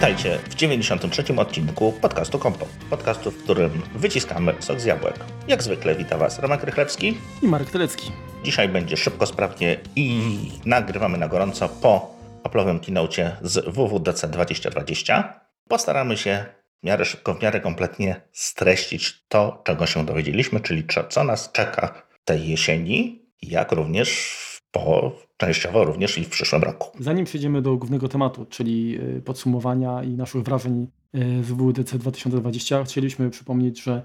Witajcie w 93. odcinku podcastu Kompo. Podcastu, w którym wyciskamy sok z jabłek. Jak zwykle wita Was Romek Rychlewski i Marek Telecki. Dzisiaj będzie szybko, sprawnie i nagrywamy na gorąco po Apple'owym keynote z WWDC 2020. Postaramy się w miarę szybko, w miarę kompletnie streścić to, czego się dowiedzieliśmy, czyli co nas czeka tej jesieni, jak również po, częściowo również i w przyszłym roku. Zanim przejdziemy do głównego tematu, czyli y, podsumowania i naszych wrażeń z WWDC 2020, chcieliśmy przypomnieć, że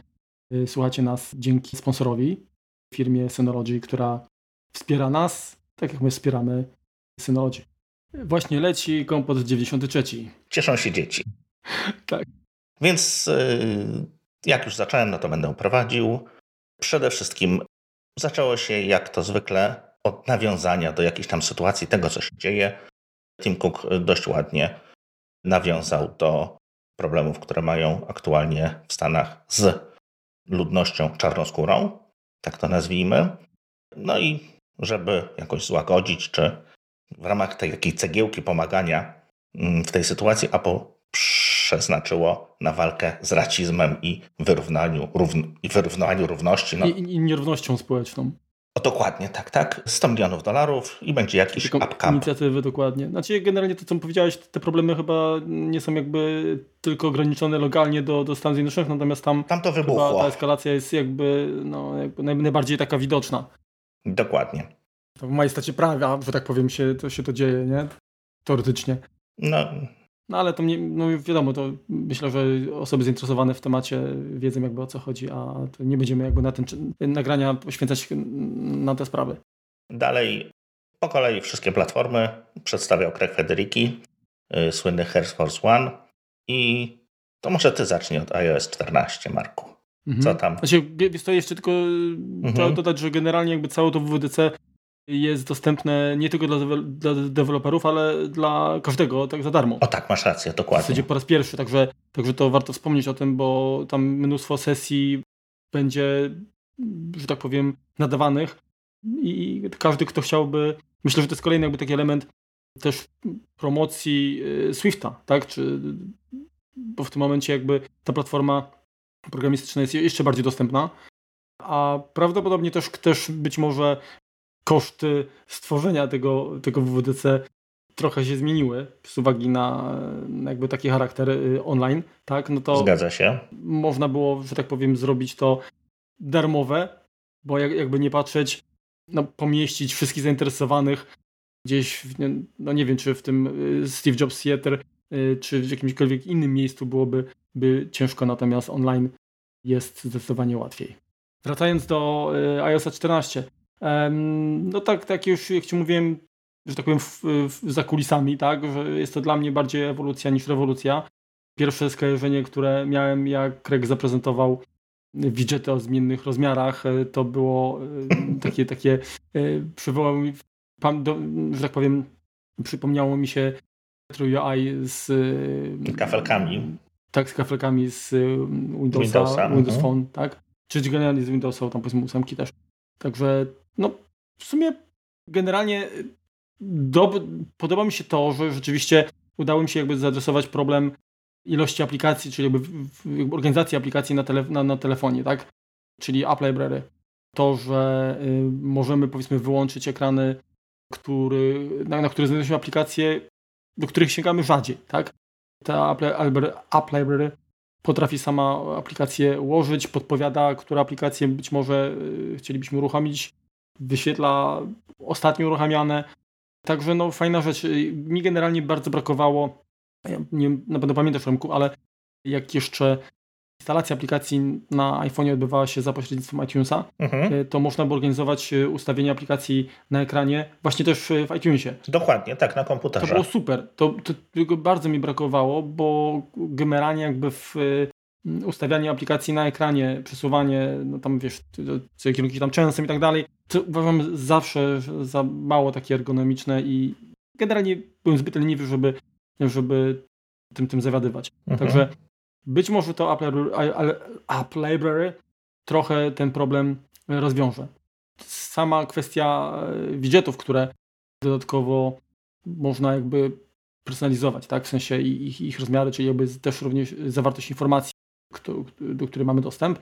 y, słuchacie nas dzięki sponsorowi, firmie Synology, która wspiera nas, tak jak my wspieramy Synology. Właśnie leci kompot 93. Cieszą się dzieci. tak. Więc jak już zacząłem, no to będę prowadził. Przede wszystkim zaczęło się jak to zwykle od nawiązania do jakiejś tam sytuacji, tego co się dzieje. Tim Cook dość ładnie nawiązał do problemów, które mają aktualnie w Stanach z ludnością czarnoskórą, tak to nazwijmy. No i żeby jakoś złagodzić, czy w ramach tej takiej cegiełki pomagania mm, w tej sytuacji Apple przeznaczyło na walkę z rasizmem i wyrównaniu, równ i wyrównaniu równości. No. I, I nierównością społeczną. O, dokładnie, tak, tak. 100 milionów dolarów i będzie jakiś upcap. Inicjatywy, dokładnie. Znaczy generalnie to, co powiedziałeś, te problemy chyba nie są jakby tylko ograniczone lokalnie do, do Stanów Zjednoczonych, natomiast tam, tam to wybuchło. ta eskalacja jest jakby, no, jakby najbardziej taka widoczna. Dokładnie. To w majestacie prawa, że tak powiem, się to, się to dzieje, nie? Teoretycznie. No, no ale to mnie, no wiadomo, to myślę, że osoby zainteresowane w temacie wiedzą jakby o co chodzi, a nie będziemy jakby na ten nagrania poświęcać na te sprawy. Dalej po kolei wszystkie platformy przedstawiał Craig Federiki, yy, słynny Air Force One i to może ty zacznij od iOS 14, Marku. Mhm. Co tam? Znaczy, to jeszcze tylko mhm. trzeba dodać, że generalnie jakby całe to WWDC jest dostępne nie tylko dla, dla deweloperów, ale dla każdego tak za darmo. O tak, masz rację, dokładnie. W zasadzie po raz pierwszy, także, także to warto wspomnieć o tym, bo tam mnóstwo sesji będzie, że tak powiem, nadawanych i każdy, kto chciałby, myślę, że to jest kolejny jakby taki element też promocji y, Swifta, tak, czy bo w tym momencie jakby ta platforma programistyczna jest jeszcze bardziej dostępna, a prawdopodobnie też, też być może koszty stworzenia tego, tego WWDC trochę się zmieniły z uwagi na, jakby taki charakter y, online, tak, no to Zgadza się. można było, że tak powiem, zrobić to darmowe, bo jak, jakby nie patrzeć, no, pomieścić wszystkich zainteresowanych gdzieś, w, no nie wiem, czy w tym y, Steve Jobs Theater, y, czy w jakimkolwiek innym miejscu byłoby by ciężko, natomiast online jest zdecydowanie łatwiej. Wracając do iOS 14, no tak, tak już jak Ci mówiłem, że tak powiem w, w, za kulisami, tak, że jest to dla mnie bardziej ewolucja niż rewolucja. Pierwsze skojarzenie, które miałem, jak Craig zaprezentował widgety o zmiennych rozmiarach, e, to było e, takie, takie e, przywołało mi, że tak powiem, przypomniało mi się UI z kafelkami. Tak, z kafelkami z Windowsa, Windowsa Windows mhm. Phone, tak? Czy generalnie z Windowsa, tam powiedzmy ósemki też. Także no w sumie generalnie do, podoba mi się to, że rzeczywiście udało mi się jakby zaadresować problem ilości aplikacji, czyli jakby, jakby organizacji aplikacji na, tele, na, na, telefonie, tak? Czyli App Library. To, że y, możemy powiedzmy wyłączyć ekrany, który, na, na które znajdują się aplikacje, do których sięgamy rzadziej, tak? Ta App, App Library potrafi sama aplikację ułożyć, podpowiada, które aplikacje być może y, chcielibyśmy uruchomić, wyświetla ostatnio uruchamiane. Także no fajna rzecz. Mi generalnie bardzo brakowało, ja nie na pewno pamiętasz Remku, ale jak jeszcze instalacja aplikacji na iPhone odbywała się za pośrednictwem iTunesa, mhm. E, to można było organizować e, ustawienie aplikacji na ekranie właśnie też w iTunesie. Dokładnie, tak, na komputerze. To było super. To, to tego bardzo mi brakowało, bo generalnie jakby w ustawianie aplikacji na ekranie, przesuwanie, no tam wiesz, co kierunki tam często i tak dalej, to uważam zawsze za mało takie ergonomiczne i generalnie byłem zbyt leniwy, żeby, żeby tym, tym zawiadywać. Mhm. Także być może to App Library, App Library trochę ten problem rozwiąże. Sama kwestia e, widgetów, które dodatkowo można jakby personalizować, tak? W sensie ich, ich rozmiary, czyli jakby też również zawartość informacji, do której mamy dostęp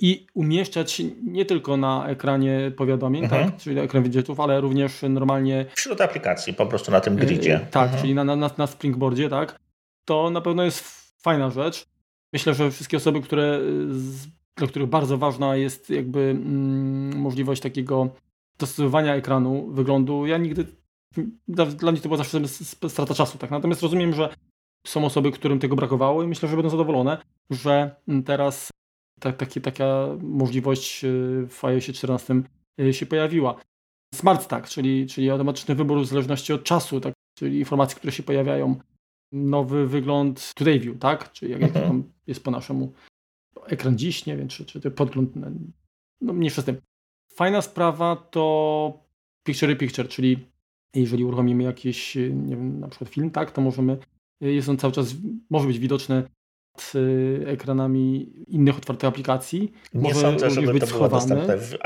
i umieszczać nie tylko na ekranie powiadomień, mhm. tak, czyli ekran widgetów, ale również normalnie... Wśród aplikacji, po prostu na tym gridzie. E, tak, mhm. czyli na, na, na Springboardzie, tak. To na pewno jest fajna rzecz. Myślę, że wszystkie osoby, które, dla których bardzo ważna jest jakby mm, możliwość takiego dostosowania ekranu, wyglądu, ja nigdy dla, dla mnie to była zawsze strata czasu, tak. Natomiast rozumiem, że są osoby, którym tego brakowało i myślę, że będą zadowolone, że teraz ta, taki, taka możliwość y, w iOSie 14 y, się pojawiła. Smart Stack, czyli, czyli automatyczny wybór w zależności od czasu, tak, czyli informacji, które się pojawiają. Nowy wygląd Today View, tak? Czyli jak, mhm. tam jest po naszemu ekran dziś, nie wiem, czy, czy podgląd, no mniejsza z tym. Fajna sprawa to Picture Picture, czyli jeżeli uruchomimy jakiś, nie wiem, na przykład film, tak, to możemy, jest on cały czas, może być widoczny ekranami innych otwartych aplikacji. Nie Może sądzę, żeby to było dostępne w,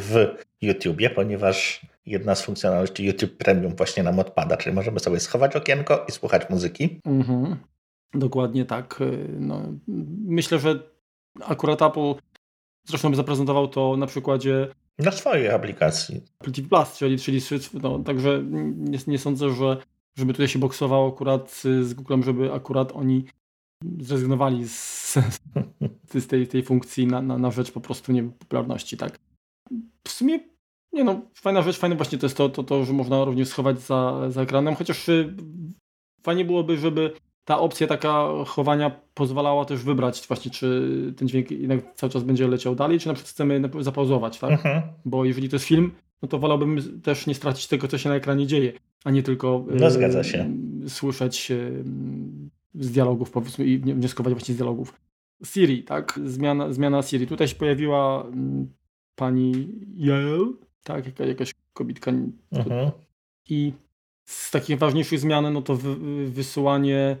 w YouTubie, ponieważ jedna z funkcjonalności YouTube Premium właśnie nam odpada, czyli możemy sobie schować okienko i słuchać muzyki. Mhm. Dokładnie tak. No, myślę, że akurat Apple zresztą by zaprezentował to na przykładzie na swojej aplikacji. Apple TV Plus, czyli, czyli no, także nie, nie sądzę, że żeby tutaj się boksowało akurat z Googlem, żeby akurat oni zrezygnowali z, z tej, tej funkcji na, na, na rzecz po prostu nie popularności, tak. W sumie, nie no, fajna rzecz, fajne właśnie to jest to, to, to że można również schować za, za ekranem, chociaż y, fajnie byłoby, żeby ta opcja taka chowania pozwalała też wybrać właśnie, czy ten dźwięk jednak cały czas będzie leciał dalej, czy na przykład chcemy zapauzować, tak? Mhm. Bo jeżeli to jest film, no to wolałbym też nie stracić tego, co się na ekranie dzieje, a nie tylko no, zgadza się. Y, słyszeć y, z dialogów, powiedzmy, i wnioskować właśnie z dialogów. Siri, tak? Zmiana, zmiana Siri. Tutaj się pojawiła mm, pani Yael, tak? Jaka, jakaś kobitka. Mhm. I z takich ważniejszych zmian, no to wy, wysyłanie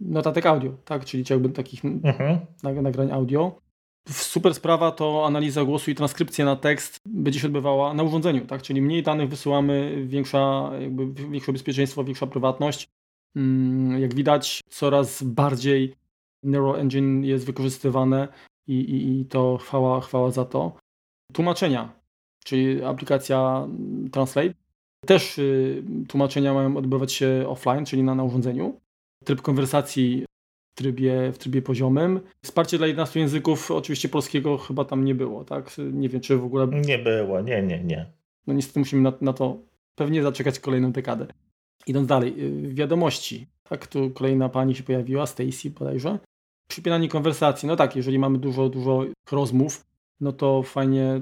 notatek audio, tak? Czyli jakby takich mhm. nagrań audio. Super sprawa to analiza głosu i transkrypcja na tekst będzie się odbywała na urządzeniu, tak? Czyli mniej danych wysyłamy, większa, jakby większe bezpieczeństwo, większa prywatność. Mm, jak widać, coraz bardziej Neural Engine jest wykorzystywane i, i, i to chwała, chwała za to. Tłumaczenia, czyli aplikacja Translate. Też y, tłumaczenia mają odbywać się offline, czyli na, na urządzeniu. Tryb konwersacji w trybie, w trybie poziomym. Wsparcie dla 11 języków, oczywiście polskiego chyba tam nie było, tak? Nie wiem, czy w ogóle... Nie było, nie, nie, nie. No niestety musimy na, na to pewnie zaczekać kolejną dekadę. Idąc dalej, y, wiadomości. Tak, tu kolejna pani się pojawiła, Stacy bodajże. Przypinanie konwersacji. No tak, jeżeli mamy dużo, dużo rozmów, no to fajnie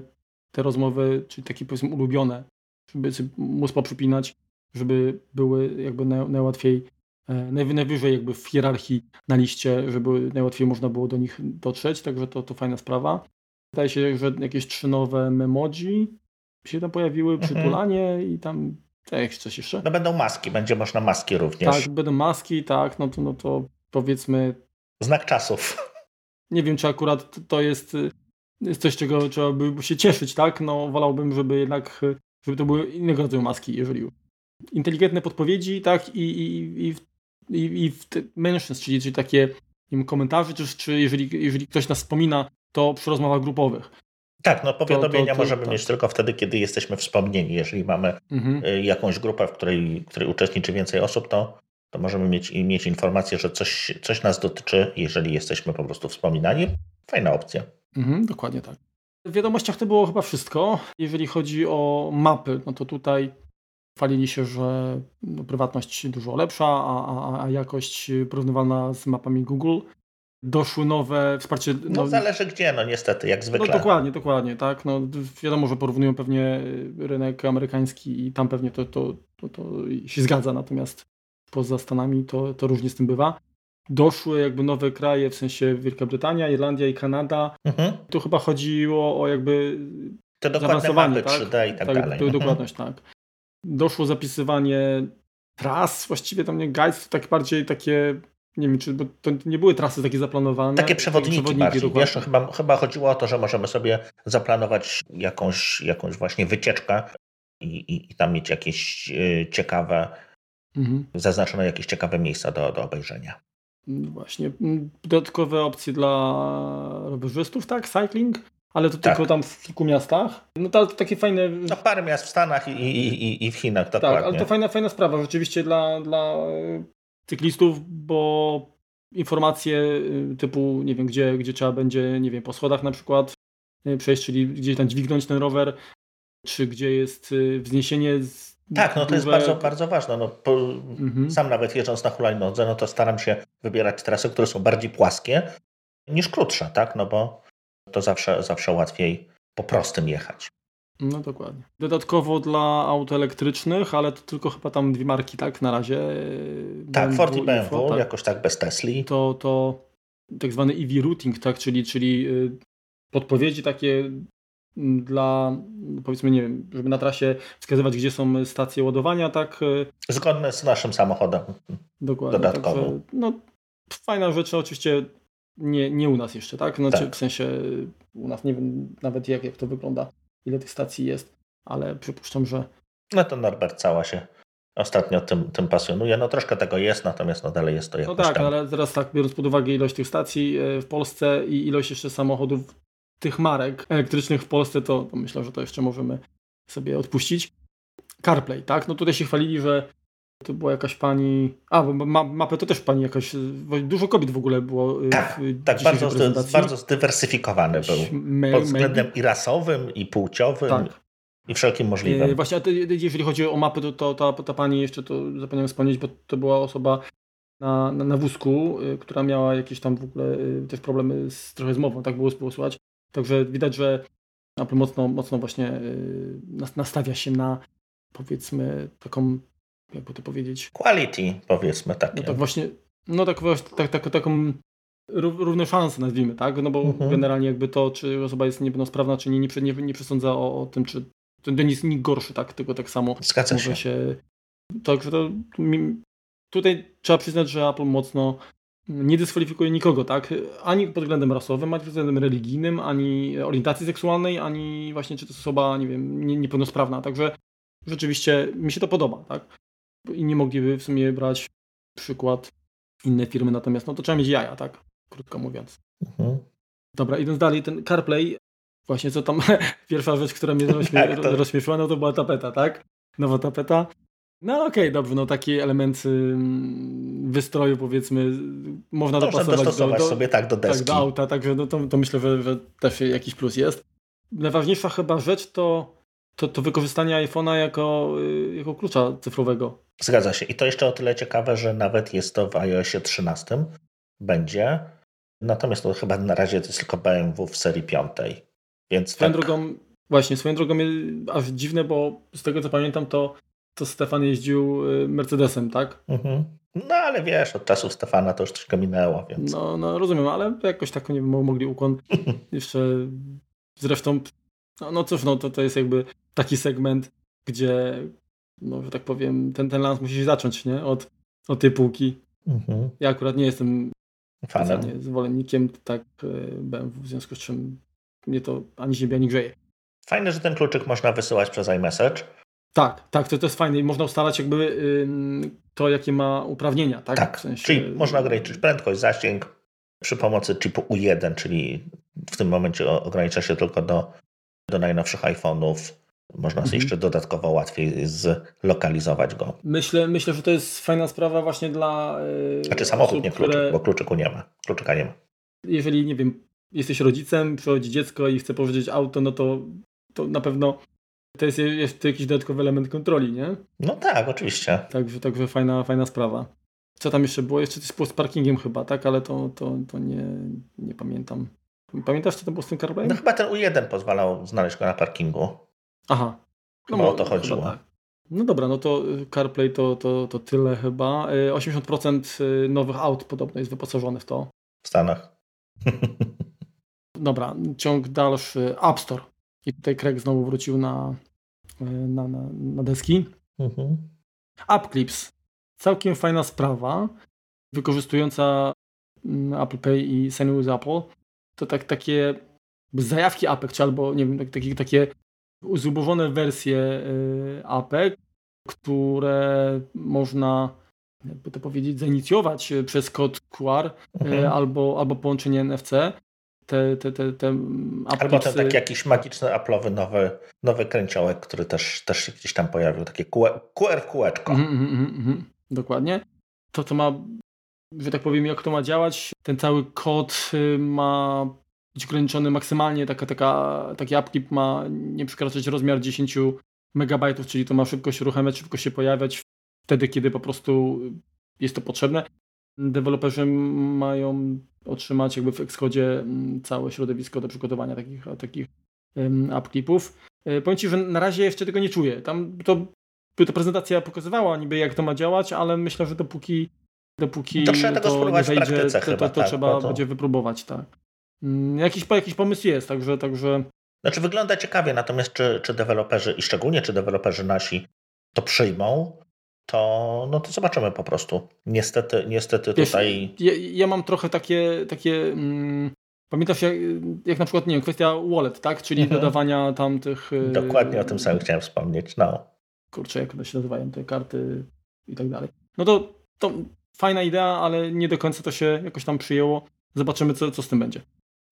te rozmowy, czyli takie powiedzmy ulubione, żeby móc poprzypinać, żeby były jakby najłatwiej, e, najwyżej jakby w hierarchii na liście, żeby najłatwiej można było do nich dotrzeć, także to, to fajna sprawa. Wydaje się, że jakieś trzy nowe memoji się tam pojawiły, mhm. przytulanie i tam tak, coś jeszcze? No będą maski, będzie można maski również. Tak, będą maski, tak, no to, no to powiedzmy... Znak czasów. Nie wiem, czy akurat to jest, jest coś, czego trzeba by się cieszyć, tak? No wolałbym, żeby jednak, żeby to były innego rodzaju maski, jeżeli inteligentne podpowiedzi, tak, i, i, i, i, i w mentions, czyli, czyli takie wiem, komentarze, czy, czy jeżeli, jeżeli ktoś nas wspomina, to przy rozmowach grupowych. Tak, no powiadomienia to, to, to, możemy tak. mieć tylko wtedy, kiedy jesteśmy wspomnieni. Jeżeli mamy mhm. Y, jakąś grupę, w której, której uczestniczy więcej osób, to, to możemy mieć, mieć informację, że coś, coś nas dotyczy, jeżeli jesteśmy po prostu wspominani. Fajna opcja. Mhm, dokładnie tak. W wiadomościach to było chyba wszystko. Jeżeli chodzi o mapy, no to tutaj chwalili się, że no, prywatność dużo lepsza, a, a, a jakość porównywalna z mapami Google doszły nowe wsparcie. No, no, zależy gdzie, no niestety, jak zwykle. No dokładnie, dokładnie, tak. No, wiadomo, że porównują pewnie rynek amerykański i tam pewnie to, to, to, to się zgadza, natomiast poza Stanami to, to różnie z tym bywa. Doszły jakby nowe kraje, w sensie Wielka Brytania, Irlandia i Kanada. Mhm. Tu chyba chodziło o jakby to dokładne mapy 3D tak? i tak, tak dalej. Mhm. Dokładność, tak. Doszło zapisywanie tras, właściwie tam nie guides, to tak bardziej takie nie wiem, czy bo to nie były trasy takie zaplanowane. Takie przewodniki, przewodniki bardziej. Wiesz, chyba, chyba chodziło o to, że możemy sobie zaplanować jakąś, jakąś właśnie wycieczkę i, i, i tam mieć jakieś y, ciekawe mhm. zaznaczono jakieś ciekawe miejsca do, do obejrzenia. No właśnie. Dodatkowe opcje dla rowerzystów, tak? Cycling? Ale to tak. tylko tam w kilku miastach. No to, to takie fajne. No parę miast w Stanach i, i, i w Chinach, dokładnie. Tak, ale to fajna, fajna sprawa rzeczywiście dla, dla cyklistów, bo informacje y, typu, nie wiem, gdzie, gdzie trzeba będzie, nie wiem, po schodach na przykład y, przejść, czyli gdzieś tam dźwignąć ten rower, czy gdzie jest y, wzniesienie z tak, no to jest bardzo, bardzo ważne. No, po, mhm. Sam nawet jeżdżąc na hulajnodze, no to staram się wybierać trasy, które są bardziej płaskie niż krótsze, tak? No bo to zawsze, zawsze łatwiej po prostym jechać. No dokładnie. Dodatkowo dla aut elektrycznych, ale to tylko chyba tam dwie marki, tak, na razie. Tak, BMW Ford i BMW, tak. jakoś tak bez Tesli. To, to tak zwany EV routing, tak, czyli, czyli y, podpowiedzi takie mm, dla, powiedzmy, nie wiem, żeby na trasie wskazywać, gdzie są stacje ładowania, tak. Y. Zgodne z naszym samochodem. Dokładnie. Dodatkowo. Także, no, fajna rzecz, oczywiście nie, nie u nas jeszcze, tak? Znaczy, tak. W sensie u nas nie wiem nawet jak, jak to wygląda ile tych stacji jest, ale przypuszczam, że... No to Norbert cała się ostatnio tym, tym pasjonuje. No troszkę tego jest, natomiast no dalej jest to jakoś No tak, tam. ale teraz tak, biorąc pod uwagę ilość tych stacji e, w Polsce i ilość jeszcze samochodów tych marek elektrycznych w Polsce, to myślę, że to jeszcze możemy sobie odpuścić. CarPlay, tak? No tutaj się chwalili, że to była jakaś pani. A, bo ma, mapę to też pani jakaś. Dużo kobiet w ogóle było. Y, tak, tak bardzo, bardzo zdywersyfikowany był. Pod względem i rasowym, i płciowym. Tak. I wszelkim możliwym. Yy, właśnie, a jeżeli chodzi o mapę, to, to ta, ta pani jeszcze to zapomniałem wspomnieć, bo to była osoba na, na, na wózku, y, która miała jakieś tam w ogóle też problemy z, trochę z mową, tak było, było słychać. Także widać, że Apple mocno, mocno właśnie nastawia się na powiedzmy taką jakby to powiedzieć. Quality, powiedzmy tak. No tak właśnie, no tak, tak, tak, taką równe szanse nazwijmy, tak? No bo mhm. generalnie jakby to, czy osoba jest niepełnosprawna, czy nie, nie, nie, nie przesądza o, o tym, czy to nie jest nikt gorszy, tak? Tylko tak samo Zgadza może się. się także to tutaj trzeba przyznać, że Apple mocno nie dyskwalifikuje nikogo, tak? Ani pod względem rasowym, ani pod względem religijnym, ani orientacji seksualnej, ani właśnie czy to jest osoba, nie wiem, niepełnosprawna. Także rzeczywiście mi się to podoba, tak? I nie mogliby w sumie brać przykład inne firmy, natomiast no to trzeba mieć jaja, tak? Krótko mówiąc. Mhm. Dobra, idąc dalej, ten CarPlay, właśnie co tam, pierwsza rzecz, która mnie rozśmie tak, to... rozśmieszyła, no to była tapeta, tak? Nowa tapeta. No okej, okay, dobrze, no takie elementy mm, wystroju powiedzmy można, można dopasować do, do, sobie tak do deski. Tak, do auta, także no to, to myślę, że, że też jakiś plus jest. Najważniejsza chyba rzecz to to, to wykorzystanie iPhone'a jako, y, jako klucza cyfrowego. Zgadza się. I to jeszcze o tyle ciekawe, że nawet jest to w iOSie 13 będzie. Natomiast to chyba na razie to jest tylko BMW w serii 5. Więc swoją tak. drogą, właśnie, swoją drogą aż dziwne, bo z tego co pamiętam, to, to Stefan jeździł y, Mercedesem, tak? Mhm. No ale wiesz, od czasów Stefana to już troszkę minęło, więc. No, no rozumiem, ale jakoś tak nie mogli ukłon jeszcze. Zresztą, no, no cóż, no to, to jest jakby taki segment, gdzie, no, że tak powiem, ten, ten lans musi się zacząć, nie? Od, od tej półki. Mhm. Ja akurat nie jestem fanem, zwolennikiem tak e, BMW, w związku z czym mnie to ani ziemia nie grzeje. Fajne, że ten kluczyk można wysyłać przez iMessage. Tak, tak, to, to jest fajne i można ustalać jakby to, jakie ma uprawnienia, tak? Tak, w sensie... czyli można ograniczyć prędkość, zasięg przy pomocy chipu U1, czyli w tym momencie ogranicza się tylko do, do najnowszych iPhone'ów można sobie mhm. jeszcze dodatkowo łatwiej zlokalizować go. Myślę, myślę, że to jest fajna sprawa właśnie dla. Yy, znaczy samochód, osób, nie kluczyk, które... bo kluczyku nie ma. Kluczyka nie ma. Jeżeli, nie wiem, jesteś rodzicem, przychodzi dziecko i chce powiedzieć auto, no to, to na pewno to jest, jakiś dodatkowy element kontroli, nie? No tak, oczywiście. Także, także fajna, fajna sprawa. Co tam jeszcze było? Jeszcze coś było z parkingiem chyba, tak? Ale to, to, to nie, nie pamiętam. Pamiętasz, co tam było z tym CarPlay? No chyba ten U1 pozwalał znaleźć go na parkingu. Aha. No chyba o to chodziło. Tak. No dobra, no to y, CarPlay to, to, to tyle chyba. 80% y, y, nowych aut podobno jest wyposażone w to. W Stanach. Dobra, ciąg dalszy. App Store. I tutaj Craig znowu wrócił na, na, na, na deski. Mhm. App Clips. Całkiem fajna sprawa. Wykorzystująca mm, Apple Pay i Sign with Apple. To tak, takie zajawki apek, czy albo nie wiem, tak, takie, takie zubożone wersje y, APEK, które można jakby to powiedzieć, zainicjować przez kod QR mhm. albo, albo połączenie NFC. Te, te, te, te Albo ten taki jakiś magiczny Apple'owy nowy, nowy kręciołek, który też, też się gdzieś tam pojawił, takie QR w kółeczko. Mm, mm, mm, dokładnie. To, co ma że tak powiem, jak to ma działać. Ten cały kod y, ma być ograniczony maksymalnie, taka, taka, taki upkeep ma nie przekraczać rozmiar 10 megabajtów, czyli to ma szybko się uruchamiać, szybko się pojawiać wtedy, kiedy po prostu jest to potrzebne. Deweloperzy mają otrzymać jakby w Xcode mm, całe środowisko do przygotowania takich, takich upkeepów. E, powiem Ci, że na razie jeszcze tego nie czuję. Tam to, to prezentacja pokazywała niby jak to ma działać, ale myślę, że dopóki dopóki to, trzeba tego to nie wejdzie, to, to, to, to tak, trzeba to... będzie wypróbować, tak. Mm, jakiś, jakiś pomysł jest, także, także... Znaczy wygląda ciekawie, natomiast czy, czy deweloperzy, i szczególnie czy deweloperzy nasi to przyjmą, to, no to zobaczymy po prostu. Niestety, niestety tutaj... Ja, ja mam trochę takie, takie mm, pamiętasz jak, jak na przykład, nie wiem, kwestia wallet, tak? Czyli mhm. dodawania tam tych... Y, Dokładnie o tym samym chciałem wspomnieć, no. Kurczę, jak one się nazywają, te karty i tak dalej. No to, to fajna idea, ale nie do końca to się jakoś tam przyjęło. Zobaczymy, co, co z tym będzie.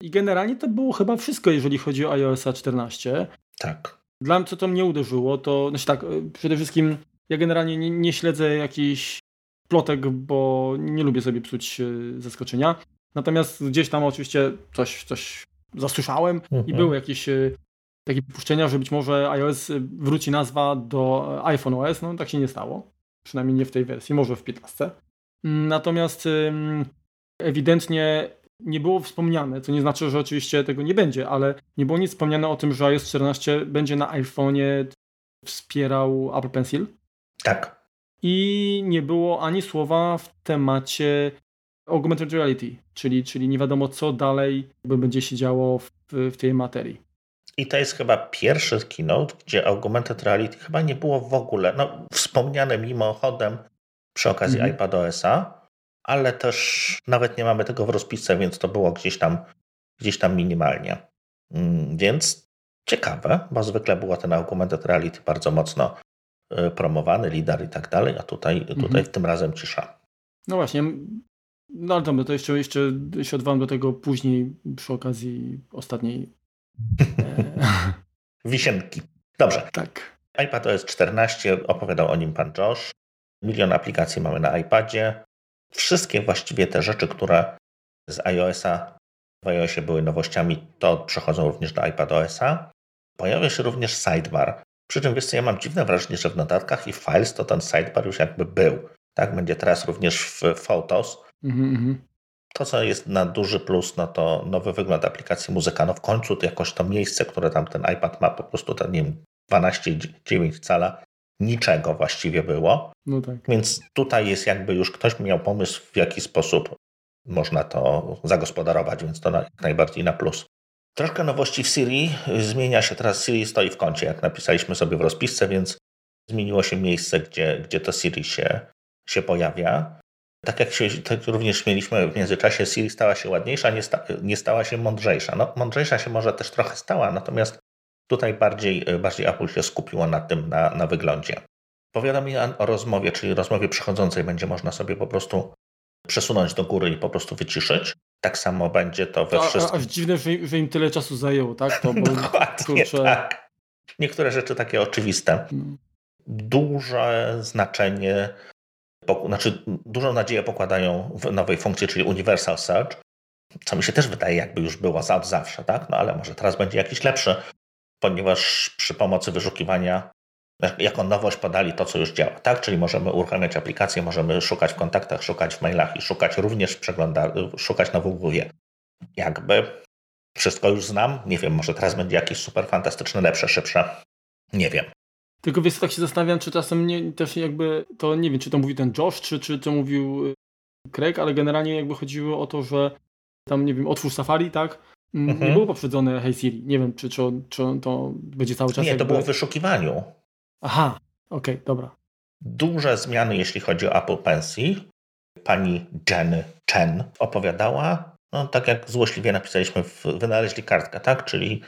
I generalnie to było chyba wszystko, jeżeli chodzi o iOS 14. Tak. Dla mnie, co to mnie uderzyło, to znaczy tak, y, przede wszystkim ja generalnie nie, nie śledzę jakichś plotek, bo nie lubię sobie psuć e, zaskoczenia. Natomiast gdzieś tam oczywiście coś, coś zasłyszałem mhm. i były jakieś e, takie przypuszczenia, że być może iOS wróci nazwa do iPhone OS. No tak się nie stało. Przynajmniej nie w tej wersji, może w 15. Natomiast ewidentnie nie było wspomniane, co nie znaczy, że oczywiście tego nie będzie, ale nie było nic wspomniane o tym, że iOS 14 będzie na iPhone'ie wspierał Apple Pencil. Tak. I nie było ani słowa w temacie augmented reality, czyli, czyli nie wiadomo co dalej będzie się działo w, w tej materii. I to jest chyba pierwszy keynote, gdzie augmented reality chyba nie było w ogóle, no wspomniane mimochodem przy okazji -hmm. iPadOS-a, ale też nawet nie mamy tego w rozpisce, więc to było gdzieś tam, gdzieś tam minimalnie. Mm, więc ciekawe, bo zwykle było ten augmented reality bardzo mocno E, promowany, lider i tak dalej, a tutaj, mhm. tutaj tym razem cisza. No właśnie, no ale dobra, to jeszcze, jeszcze się odwołam do tego później przy okazji ostatniej e, wisienki. Dobrze. Tak. iPad OS 14, opowiadał o nim pan Josh. Milion aplikacji mamy na iPadzie. Wszystkie właściwie te rzeczy, które z iOS-a w iOSie były nowościami, to przechodzą również do iPadOS-a. Pojawia się również sidebar. Przy czym wiesz co, ja mam dziwne wrażenie, że w notatkach i files to ten sidebar już jakby był. Tak, będzie teraz również w Photos. Mm -hmm. To, co jest na duży plus, no to nowy wygląd aplikacji muzyka. No w końcu to jakoś to miejsce, które tam ten iPad ma, po prostu ten, nie wiem, 12,9 cala, niczego właściwie było. No tak. Więc tutaj jest jakby już ktoś miał pomysł, w jaki sposób można to zagospodarować, więc to jak najbardziej na plus. Troszkę nowości w Siri. Zmienia się teraz, Siri stoi w kącie, jak napisaliśmy sobie w rozpisce, więc zmieniło się miejsce, gdzie, gdzie to Siri się, się pojawia. Tak jak się, tak również mieliśmy w międzyczasie, Siri stała się ładniejsza, nie, sta, nie stała się mądrzejsza. No, mądrzejsza się może też trochę stała, natomiast tutaj bardziej, bardziej Apple się skupiło na tym, na, na wyglądzie. Powiadomienie o rozmowie, czyli rozmowie przychodzącej będzie można sobie po prostu przesunąć do góry i po prostu wyciszyć. Tak samo będzie to we wszystkim. Aż dziwne, że, że, im tyle czasu zajęło, tak? To, bo, Dokładnie, kurczę... tak. Niektóre rzeczy takie oczywiste. No. Duże znaczenie, znaczy dużą nadzieję pokładają w nowej funkcji, czyli Universal Search, co mi się też wydaje jakby już było od zawsze, tak? No ale może teraz będzie jakiś lepszy, ponieważ przy pomocy wyszukiwania jako nowość podali to, co już działa, tak? Czyli możemy uruchamiać aplikację, możemy szukać w kontaktach, szukać w mailach i szukać również w przeglądarce, szukać na Google. Jakby wszystko już znam. Nie wiem, może teraz będzie jakieś super fantastyczne, lepsze, szybsze. Nie wiem. Tylko wiesz, tak się zastanawiam, czy czasem nie, też jakby to nie wiem, czy to mówił ten Josh, czy, czy to mówił y, Craig, ale generalnie jakby chodziło o to, że tam, nie wiem, otwórz Safari, tak? Mhm. Nie było poprzedzone Hey Siri. Nie wiem, czy, czy, czy to będzie cały czas. Nie, jakby... to było w wyszukiwaniu. Aha, okej, okay, dobra. Duże zmiany, jeśli chodzi o Apple Pencil. Pani Jenny Chen opowiadała, no tak jak złośliwie napisaliśmy, w, wynaleźli kartkę, tak? Czyli,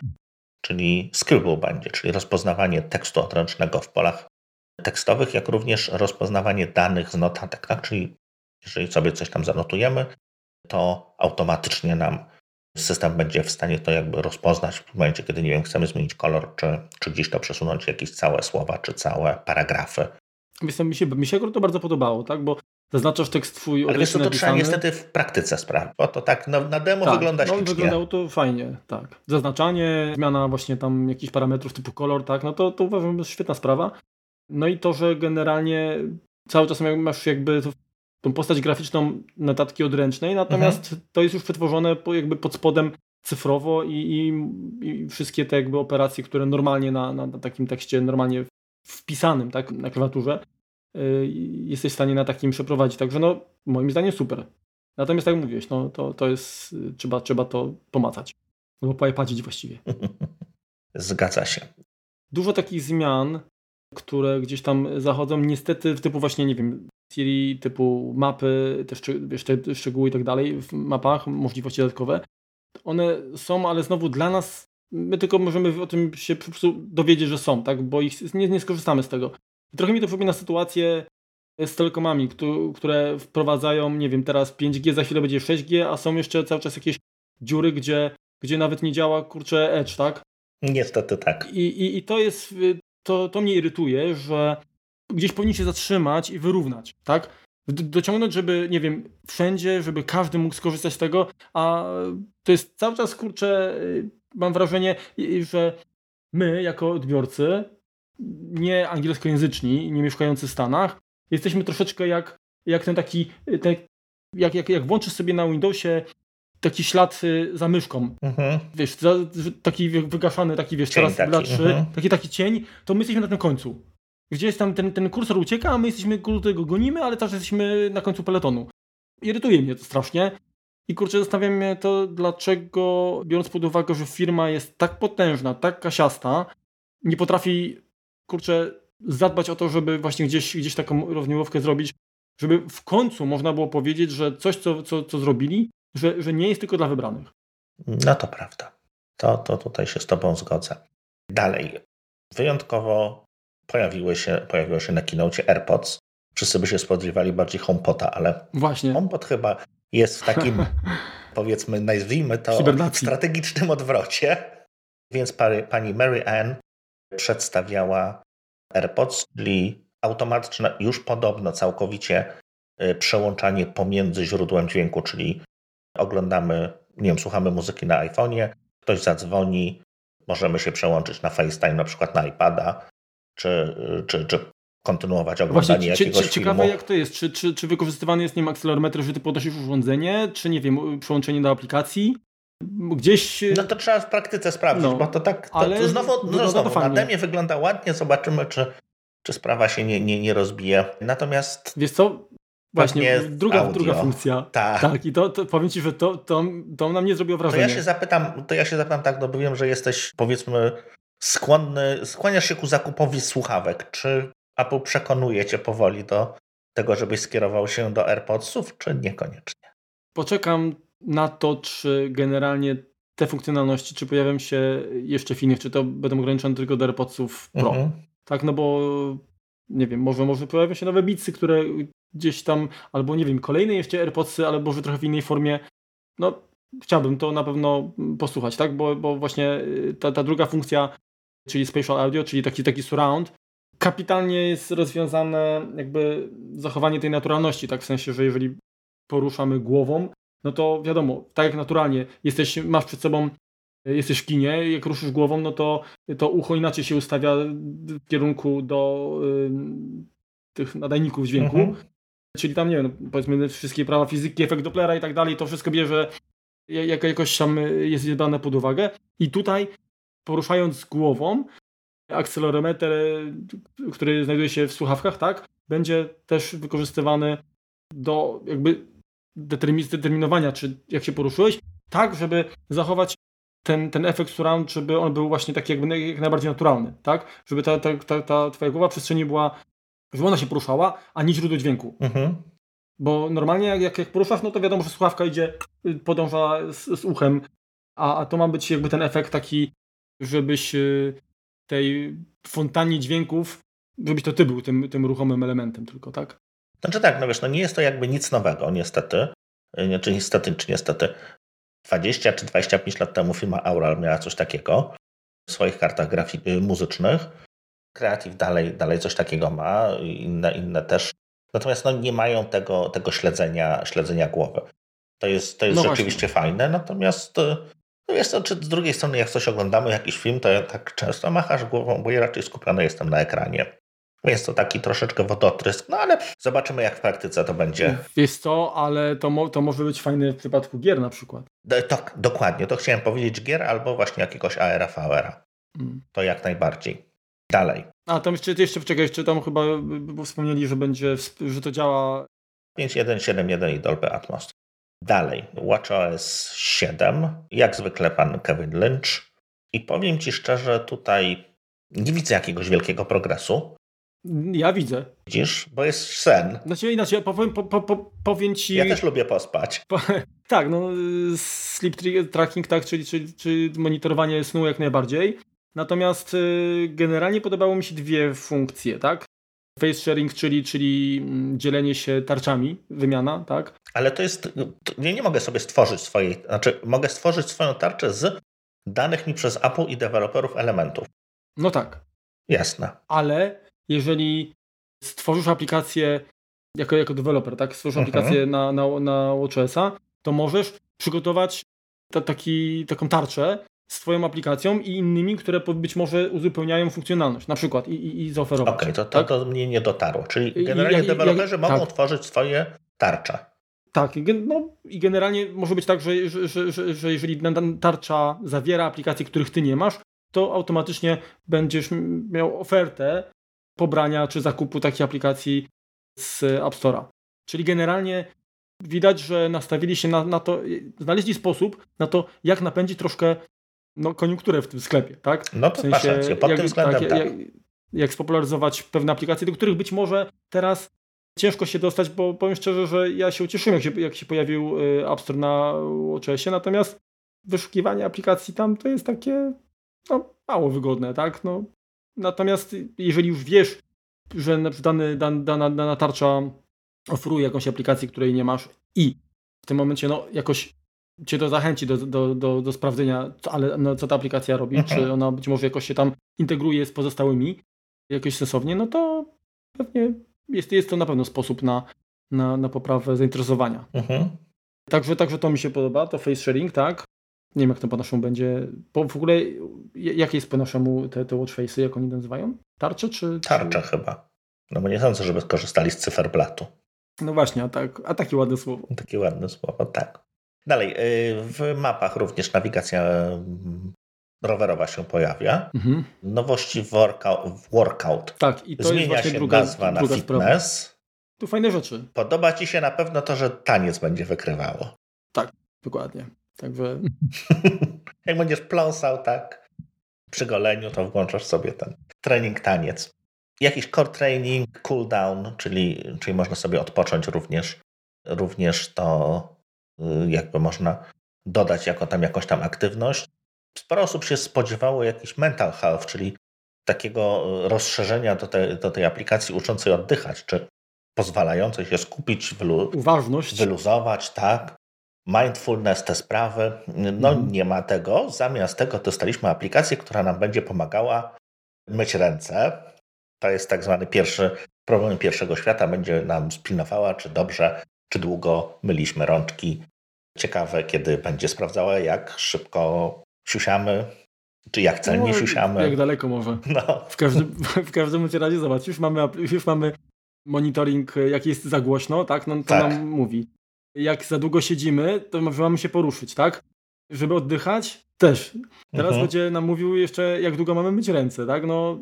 czyli scribble będzie, czyli rozpoznawanie tekstu odręcznego w polach tekstowych, jak również rozpoznawanie danych z notatek. Tak? Czyli jeżeli sobie coś tam zanotujemy, to automatycznie nam system będzie w stanie to jakby rozpoznać w momencie, kiedy nie wiem, chcemy zmienić kolor, czy, czy gdzieś to przesunąć jakieś całe słowa, czy całe paragrafy. Wiesz, mi się, mi się to bardzo podobało, tak? Bo zaznaczasz tekst twój Ale wiesz, to, to trzeba niestety w praktyce sprawdzić, bo to tak no, na demo tak, wygląda no, ślicznie. wyglądało to fajnie, tak. Zaznaczanie, zmiana właśnie tam jakichś parametrów typu kolor, tak, no to, to uważam, że jest świetna sprawa. No i to, że generalnie cały czas masz jakby tą postać graficzną notatki odręcznej, natomiast mhm. to jest już przetworzone jakby pod spodem cyfrowo i, i, i, wszystkie te jakby operacje, które normalnie na, na, takim tekście, normalnie wpisanym tak, na klawiaturze, yy, jesteś w stanie na takim przeprowadzić. Także no, moim zdaniem super. Natomiast tak jak mówiłeś, no, to, to jest, trzeba, trzeba to pomacać. Albo pojepadzić właściwie. Zgadza się. Dużo takich zmian, które gdzieś tam zachodzą, niestety w typu właśnie, nie wiem, Siri typu mapy, te, te szczegóły i tak dalej w mapach, możliwości dodatkowe. One są, ale znowu dla nas, my tylko możemy o tym się po prostu dowiedzieć, że są, tak? bo ich nie, nie skorzystamy z tego. Trochę mi to przypomina sytuację z telekomami, które wprowadzają, nie wiem, teraz 5G, za chwilę będzie 6G, a są jeszcze cały czas jakieś dziury, gdzie, gdzie nawet nie działa, kurczę, Edge, tak? Niestety tak. I, i, i to jest, to, to mnie irytuje, że gdzieś powinni się zatrzymać i wyrównać, tak? Dociągnąć, żeby, nie wiem, wszędzie, żeby każdy mógł skorzystać z tego, a to jest cały czas, kurczę, y, mam wrażenie, że my, jako odbiorcy, nie angielskojęzyczni, nie mieszkający w Stanach, jesteśmy troszeczkę jak, jak ten taki, ten, jak, jak, jak włączysz sobie na Windowsie taki ślad y, za myszką, mhm. wiesz, taki wygaszany, taki wiesz, cień teraz taki, mhm. taki, taki cień, to my jesteśmy na tym końcu. Gdzieś tam ten, ten kursor ucieka, a my jesteśmy, kurde, go gonimy, ale też jesteśmy na końcu peletonu. Irytuje mnie to strasznie. I kurczę, zastanawiam mnie to, dlaczego, biorąc pod uwagę, że firma jest tak potężna, tak kasiasta, nie potrafi, kurczę, zadbać o to, żeby właśnie gdzieś, gdzieś taką równiłowkę zrobić, żeby w końcu można było powiedzieć, że coś, co, co, co zrobili, że, że nie jest tylko dla wybranych. No to prawda. To, to tutaj się z Tobą zgodzę. Dalej. Wyjątkowo pojawiły się, pojawiło się na keynote AirPods. Wszyscy by się spodziewali bardziej HomePota, ale Właśnie. HomePod chyba jest w takim, powiedzmy, nazwijmy to, strategicznym odwrocie. Więc pani Mary Ann przedstawiała AirPods, czyli automatyczne, już podobno całkowicie y, przełączanie pomiędzy źródłem dźwięku, czyli oglądamy, nie wiem, słuchamy muzyki na iPhone'ie, ktoś zadzwoni, możemy się przełączyć na FaceTime, na przykład na iPada, czy, czy, czy kontynuować oglądanie Właśnie, jakiegoś Ciekawe filmu. jak to jest, czy, czy, czy wykorzystywany jest nim akcelerometr, że ty podnosisz urządzenie, czy nie wiem, przyłączenie do aplikacji? Gdzieś... No to trzeba w praktyce sprawdzić, no, bo to tak, to, ale to znowu, no, no, znowu na demie wygląda ładnie, zobaczymy, czy, czy sprawa się nie, nie, nie rozbije. Natomiast... Wiesz co, Właśnie, druga, druga funkcja. Tak. tak I to, to, powiem Ci, że to, to, to na mnie zrobiło wrażenie. To ja się zapytam, to ja się zapytam tak, no bo wiem, że jesteś powiedzmy skłonny, skłaniasz się ku zakupowi słuchawek. Czy Apple przekonuje cię powoli do tego, żebyś skierował się do AirPodsów, czy niekoniecznie? Poczekam na to, czy generalnie te funkcjonalności, czy pojawią się jeszcze w innych, czy to będą ograniczone tylko do AirPodsów Pro. Mhm. Tak, no bo nie wiem, może, może pojawią się nowe bitsy, które gdzieś tam, albo nie wiem, kolejne jeszcze AirPodsy, ale może trochę w innej formie. No, chciałbym to na pewno posłuchać, tak? Bo, bo właśnie y, ta, ta druga funkcja, czyli spatial audio, czyli taki, taki surround, kapitalnie jest rozwiązane jakby zachowanie tej naturalności, tak w sensie, że jeżeli poruszamy głową, no to wiadomo, tak jak naturalnie jesteś, masz przed sobą, jesteś w kinie, jak ruszysz głową, no to to ucho inaczej się ustawia w kierunku do y, tych nadajników dźwięku, mhm. czyli tam, nie wiem, no, powiedzmy wszystkie prawa fizyki, efekt Dopplera i tak dalej, to wszystko bierze, jak, jakoś tam jest brane pod uwagę i tutaj poruszając głową, akcelerometr, który znajduje się w słuchawkach, tak, będzie też wykorzystywany do jakby determinowania, czy jak się poruszyłeś, tak, żeby zachować ten, ten efekt surround, żeby on był właśnie taki jakby jak najbardziej naturalny, tak? Żeby ta, ta, ta, ta twoja głowa w przestrzeni była, żeby ona się poruszała, a nie źródło dźwięku. Mhm. Bo normalnie jak, jak poruszasz, no to wiadomo, że słuchawka idzie, podąża z, z uchem, a, a to ma być jakby ten efekt taki, żebyś y, tej fontannie dźwięków żebyś to ty był tym, tym ruchomym elementem tylko, tak? Znaczy tak, no wiesz, no nie jest to jakby nic nowego, niestety. Znaczy niestety, czy niestety. 20 czy 25 lat temu firma Aural miała coś takiego w swoich kartach y, muzycznych. Creative dalej, dalej coś takiego ma, inne, inne też. Natomiast no, nie mają tego, tego śledzenia, śledzenia głowy. To jest, to jest no rzeczywiście właśnie. fajne, natomiast y, no jest to, czy z drugiej strony jak coś oglądamy, jakiś film, to ja tak często machasz głową, bo ja raczej skupiony jestem na ekranie. Jest to taki troszeczkę wodotrysk, no ale zobaczymy jak w praktyce to będzie. Wiesz co, ale to, mo to może być fajne w przypadku gier na przykład. Tak, dokładnie, to chciałem powiedzieć gier albo właśnie jakiegoś AR-a, VR-a. Mm. To jak najbardziej. Dalej. A tam jeszcze, jeszcze wczekaj, jeszcze tam chyba wspomnieli, że będzie, że to działa 5.1.7.1 i Dolby Atmos. Dalej, WatchOS 7, jak zwykle pan Kevin Lynch. I powiem Ci szczerze, tutaj nie widzę jakiegoś wielkiego progresu. Ja widzę. Widzisz? Bo jest sen. Znaczy inaczej, powiem, po, po, powiem Ci... Ja też lubię pospać. Po, tak, no sleep tracking, tak, czyli, czyli, czyli monitorowanie snu jak najbardziej. Natomiast y, generalnie podobało mi się dwie funkcje, tak? Face sharing, czyli, czyli mm, dzielenie się tarczami, wymiana, tak? Ale to jest. Ja nie mogę sobie stworzyć swojej. Znaczy, mogę stworzyć swoją tarczę z danych mi przez Apple i deweloperów elementów. No tak. Jasne. Ale jeżeli stworzysz aplikację jako, jako deweloper, tak? Stworzysz mhm. aplikację na, na, na WatchOS-a, to możesz przygotować ta, taki, taką tarczę z Twoją aplikacją i innymi, które być może uzupełniają funkcjonalność, na przykład i, i, i zaoferować. Okej, okay, to, to, tak? to mnie nie dotarło. Czyli generalnie I, deweloperzy mogą tak. tworzyć swoje tarcze. Tak, no i generalnie może być tak, że, że, że, że jeżeli tarcza zawiera aplikacje, których ty nie masz, to automatycznie będziesz miał ofertę pobrania czy zakupu takiej aplikacji z App Store'a. Czyli generalnie widać, że nastawili się na, na to, znaleźli sposób na to, jak napędzić troszkę no, koniunkturę w tym sklepie, tak? No to w sensie, pod jak, tym względem tak, tak. Jak, jak spopularyzować pewne aplikacje, do których być może teraz ciężko się dostać, bo powiem szczerze, że ja się ucieszyłem, jak się, jak się pojawił y, App Store na WatchOSie, natomiast wyszukiwanie aplikacji tam to jest takie no, mało wygodne, tak? No, natomiast jeżeli już wiesz, że dany, dana, dana, dana tarcza oferuje jakąś aplikację, której nie masz i w tym momencie no, jakoś cię to zachęci do, do, do, do sprawdzenia, co, ale no, co ta aplikacja robi, mhm. czy ona być może jakoś się tam integruje z pozostałymi jakoś sensownie, no to pewnie jest, jest to na pewno sposób na, na, na poprawę zainteresowania. Mhm. Także, także to mi się podoba, to face sharing, tak. Nie wiem, jak to po naszemu będzie. Bo w ogóle, jakie jest po naszemu te, te watch face'y, jak oni nazywają? Tarcze czy. Czy... chyba. No bo nie sądzę, żeby skorzystali z cyferblatu. No właśnie, a, tak, a takie ładne słowo. Takie ładne słowo, tak. Dalej, y, w mapach również nawigacja mm, rowerowa się pojawia. Mhm. Nowości w workout, workout. Tak, i to Zmienia jest się druga, nazwa na fitness. Sprawa. Tu fajne rzeczy. Podoba Ci się na pewno to, że taniec będzie wykrywało. Tak, dokładnie. Także... Jak będziesz pląsał, tak, przy goleniu, to włączasz sobie ten trening taniec. Jakiś core training, cool down, czyli, czyli można sobie odpocząć również. Również to jakby można dodać jako tam jakąś tam aktywność. Sporo osób się spodziewało jakiś mental health, czyli takiego y, rozszerzenia do, te, do tej aplikacji uczącej oddychać, czy pozwalającej się skupić, wylu uważność, wyluzować, tak. Mindfulness, te sprawy. No mhm. nie ma tego. Zamiast tego dostaliśmy aplikację, która nam będzie pomagała myć ręce. To jest tak zwany pierwszy problem pierwszego świata. Będzie nam spinowała, czy dobrze, czy długo myliśmy rączki. Ciekawe, kiedy będzie sprawdzała, jak szybko siusiamy, czy jak celnie no, siusiamy. Jak daleko może. No. W, każdym, w każdym razie zobacz, już mamy, już mamy monitoring, jak jest za głośno, tak? No to tak. nam mówi. Jak za długo siedzimy, to mamy się poruszyć, tak? Żeby oddychać, też. Teraz mhm. będzie nam mówił jeszcze, jak długo mamy myć ręce, tak? No,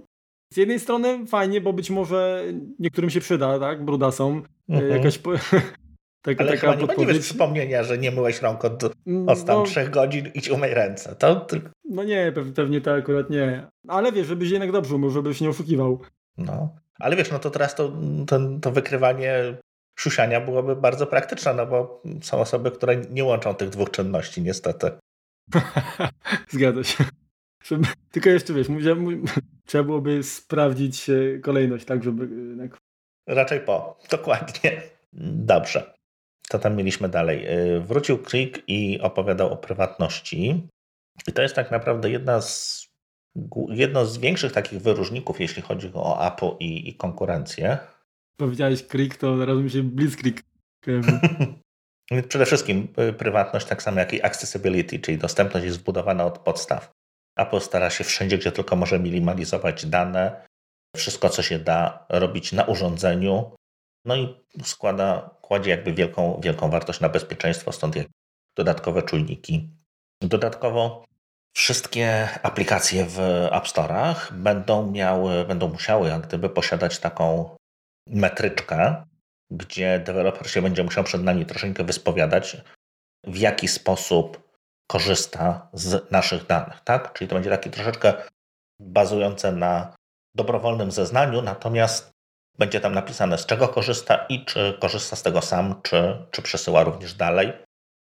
z jednej strony fajnie, bo być może niektórym się przyda, tak? Bruda są. Mhm. Jakaś po... Taka, Ale taka chyba nie będziesz przypomnienia, że nie myłeś rąk od, od tam no, trzech godzin, idź umyj ręce. To No nie, pewnie to akurat nie. Ale wiesz, żebyś jednak dobrze umył, żebyś nie oszukiwał. No. Ale wiesz, no to teraz to, to, to wykrywanie siusiania byłoby bardzo praktyczne, no bo są osoby, które nie łączą tych dwóch czynności, niestety. Zgadza się. Tylko jeszcze wiesz, trzeba byłoby sprawdzić e, kolejność, tak, żeby... Raczej po, dokładnie. Dobrze. Co tam mieliśmy dalej? Wrócił Krieg i opowiadał o prywatności. I to jest tak naprawdę jedna z, jedno z większych takich wyróżników, jeśli chodzi o Apple i, i konkurencję. Powiedziałeś Krieg, to zaraz mi się Blitzkrieg Przede wszystkim y, prywatność, tak samo jak i accessibility, czyli dostępność jest zbudowana od podstaw. Apple stara się wszędzie, gdzie tylko może minimalizować dane, wszystko, co się da robić na urządzeniu, no i składa, kładzie jakby wielką, wielką wartość na bezpieczeństwo, stąd jak dodatkowe czujniki. Dodatkowo wszystkie aplikacje w App Store'ach będą miały, będą musiały jak gdyby posiadać taką metryczkę, gdzie deweloper się będzie musiał przed nami troszeczkę wyspowiadać, w jaki sposób korzysta z naszych danych, tak? Czyli to będzie takie troszeczkę bazujące na dobrowolnym zeznaniu, natomiast będzie tam napisane, z czego korzysta i czy korzysta z tego sam, czy, czy przesyła również dalej.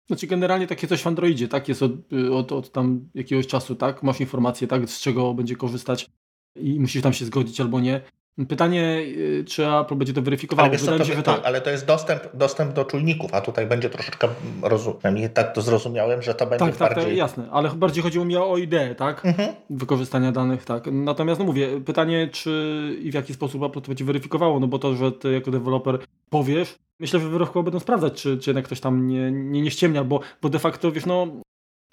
Znaczy generalnie takie coś w Androidzie, tak? Jest od, od, od tam jakiegoś czasu, tak? Masz informację, tak? Z czego będzie korzystać i musisz tam się zgodzić albo nie. Pytanie, y, czy Apple będzie to weryfikowało. Ale, to, się, że tak. ale to jest dostęp, dostęp do czujników, a tutaj będzie troszeczkę, rozumiem, tak to zrozumiałem, że to będzie tak, bardziej... Tak, tak, jasne, ale bardziej chodziło mi o ideę, tak? Mhm. Wykorzystania danych, tak. Natomiast, no mówię, pytanie, czy i w jaki sposób Apple to będzie weryfikowało, no bo to, że ty jako deweloper powiesz, myślę, że wyrobkowo będą sprawdzać, czy, czy jednak ktoś tam nie, nie, nie ściemnia, bo, bo de facto, wiesz, no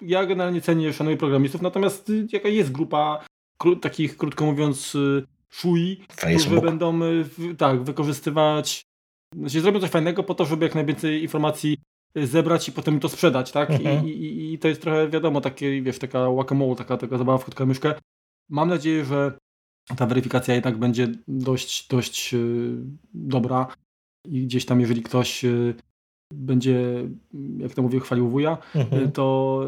ja generalnie cenię, szanuję programistów, natomiast jaka jest grupa kró takich, krótko mówiąc, y, shui, którzy będą y, tak, wykorzystywać, znaczy zrobią coś fajnego po to, żeby jak najwięcej informacji y, zebrać i potem to sprzedać, tak? Mhm. I, i, I, to jest trochę wiadomo, takie, wiesz, taka whack taka, taka zabawa w krótką myszkę. Mam nadzieję, że ta weryfikacja jednak będzie dość, dość yy, dobra i gdzieś tam, jeżeli ktoś yy, będzie, jak to mówię, chwalił wuja, mhm. to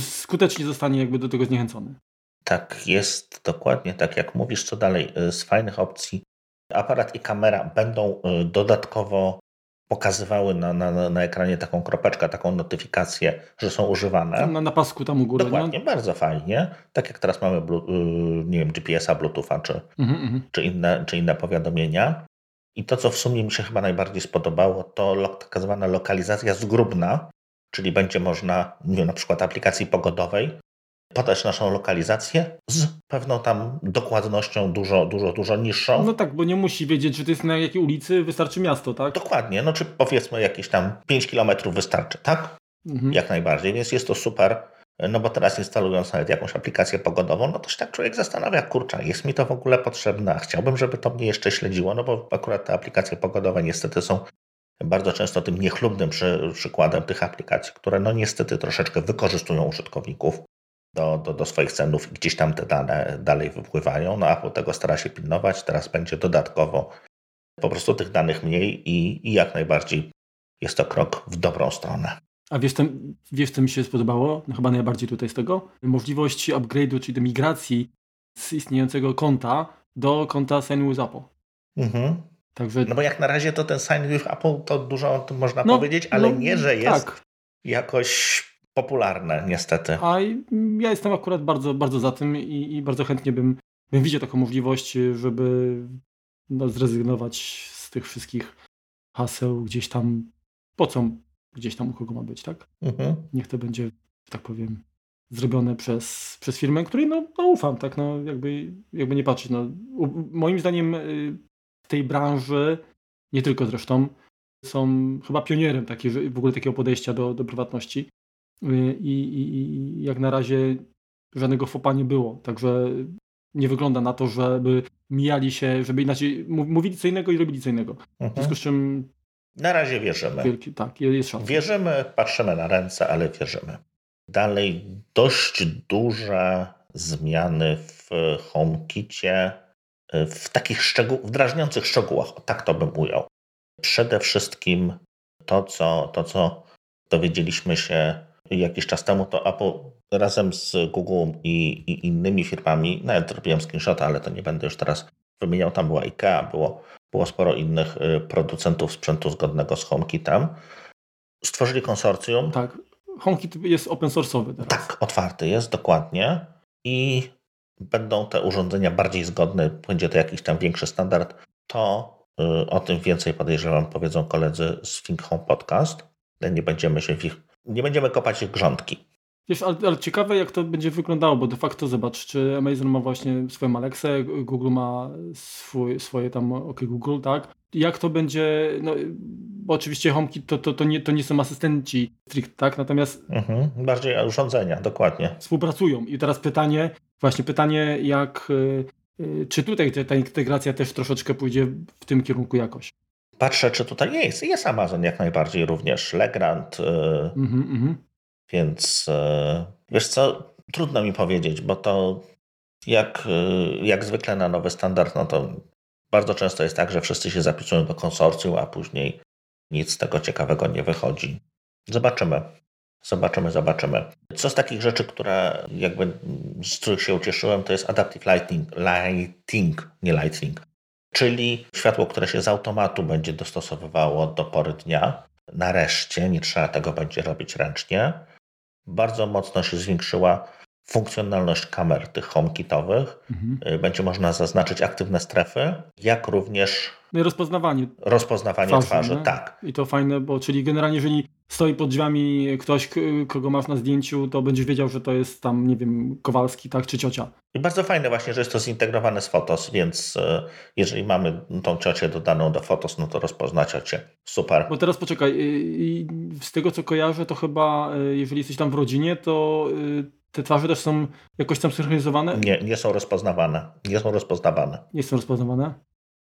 skutecznie zostanie jakby do tego zniechęcony. Tak, jest dokładnie tak jak mówisz. Co dalej? Y, z fajnych opcji aparat i kamera będą y, dodatkowo pokazywały na, na, na ekranie taką kropeczkę, taką notyfikację, że są używane. Na, na pasku tam u góry. Dokładnie, nie? bardzo fajnie. Tak jak teraz mamy y, nie wiem, GPS-a, Bluetootha czy, mhm, mhm, czy, inne, czy inne powiadomienia. I to, co w sumie mi się chyba najbardziej spodobało, to tak zwana lokalizacja zgrubna, czyli będzie można, nie wiem, na przykład aplikacji pogodowej, podać naszą lokalizację z pewną tam dokładnością dużo, dużo, dużo niższą. No tak, bo nie musi wiedzieć, czy to jest na jakiej ulicy, wystarczy miasto, tak? Dokładnie, no czy powiedzmy jakieś tam 5 kilometrów wystarczy, tak? Mhm. Jak najbardziej, więc jest to super. No bo teraz instalując nawet jakąś aplikację pogodową, no to się tak człowiek zastanawia, kurczę, jest mi to w ogóle potrzebne, a chciałbym, żeby to mnie jeszcze śledziło, no bo akurat te aplikacje pogodowe niestety są bardzo często tym niechlubnym przy, przykładem tych aplikacji, które no niestety troszeczkę wykorzystują użytkowników do, do, do swoich celów i gdzieś tam te dane dalej wypływają. No Apple tego stara się pilnować, teraz będzie dodatkowo po prostu tych danych mniej i, i jak najbardziej jest to krok w dobrą stronę. A wiesz, ten, wiesz, co mi się spodobało? No, chyba najbardziej tutaj z tego? Możliwość upgrade'u, czyli migracji z istniejącego konta do konta Sign with Apple. Mhm. Także... No bo jak na razie to ten Sign with Apple to dużo o tym można no, powiedzieć, ale no, nie, że jest tak. jakoś popularne, niestety. A ja jestem akurat bardzo, bardzo za tym i, i bardzo chętnie bym, bym widział taką możliwość, żeby no, zrezygnować z tych wszystkich haseł gdzieś tam, po co gdzieś tam u kogo ma być, tak? Mhm. Niech to będzie, tak powiem, zrobione przez, przez firmę, której no, no ufam, tak? No, jakby, jakby nie patrzeć. No, moim zdaniem y, w tej branży, nie tylko zresztą, są chyba pionierem takie, w ogóle takiego podejścia do, do prywatności. Y, i, i, jak na razie żadnego fopa nie było. Także nie wygląda na to, żeby mijali się, żeby inaczej mówili co innego i robili co innego. Mhm. W związku z czym. Na razie wierzymy. Wielki, tak, jest szansa. Wierzymy, patrzymy na ręce, ale wierzymy. Dalej dość duże zmiany w HomeKicie, w takich szczegół, w drażniących szczegółach, tak to bym ujął. Przede wszystkim to, co, to, co dowiedzieliśmy się jakiś czas temu, to Apple razem z Google i, i innymi firmami, nawet robiłem screenshot, ale to nie będę już teraz wymieniał, tam była IKEA, było, było sporo innych y, producentów sprzętu zgodnego z HomeKitem. Stworzyli konsorcjum. Tak, HomeKit jest open source'owy teraz. Tak, otwarty jest, dokładnie. I będą te urządzenia bardziej zgodne, będzie to jakiś tam większy standard, to y, o tym więcej podejrzewam powiedzą koledzy z Think Home Podcast. Nie będziemy się w ich, nie będziemy kopać grządki. Wiesz, ale, ale, ciekawe jak to będzie wyglądało, bo de facto zobacz, czy Amazon ma właśnie swoją Alexę, Google ma swój, swoje tam OK Google, tak? Jak to będzie, no bo oczywiście HomeKit to, to, to, nie, to nie są asystenci strict, tak? Natomiast... Mhm, bardziej urządzenia, dokładnie. Współpracują i teraz pytanie, właśnie pytanie jak, y, y, czy tutaj ta integracja też troszeczkę pójdzie w tym kierunku jakoś? Patrzę, czy tutaj jest. Jest Amazon jak najbardziej również, Legrand, mhm, mhm. Więc e, wiesz co, trudno mi powiedzieć, bo to jak, e, jak zwykle na nowy standard, no to bardzo często jest tak, że wszyscy się zapisują do konsorcjum, a później nic z tego ciekawego nie wychodzi. Zobaczymy. Zobaczymy, zobaczymy. Co z takich rzeczy, które jakby z których się ucieszyłem, to jest Adaptive Lighting, lighting nie Lightning, czyli światło, które się z automatu będzie dostosowywało do pory dnia. Nareszcie nie trzeba tego będzie robić ręcznie bardzo mocno się zwiększyła funkcjonalność kamer tych HomeKitowych. Mhm. Y, będzie można zaznaczyć aktywne strefy, jak również no rozpoznawanie. Rozpoznawanie twarzy, twarzy tak. I to fajne, bo czyli generalnie jeżeli stoi pod drzwiami ktoś, kogo masz na zdjęciu, to będziesz wiedział, że to jest tam, nie wiem, Kowalski, tak, czy ciocia. I bardzo fajne właśnie, że jest to zintegrowane z Fotos, więc y, jeżeli mamy tą ciocię dodaną do Fotos, no to rozpozna ciocię. Super. Bo teraz poczekaj, y, z tego co kojarzę, to chyba jeżeli jesteś tam w rodzinie, to te twarze też są jakoś tam synchronizowane? Nie, nie są rozpoznawane. Nie są rozpoznawane. Nie są rozpoznawane?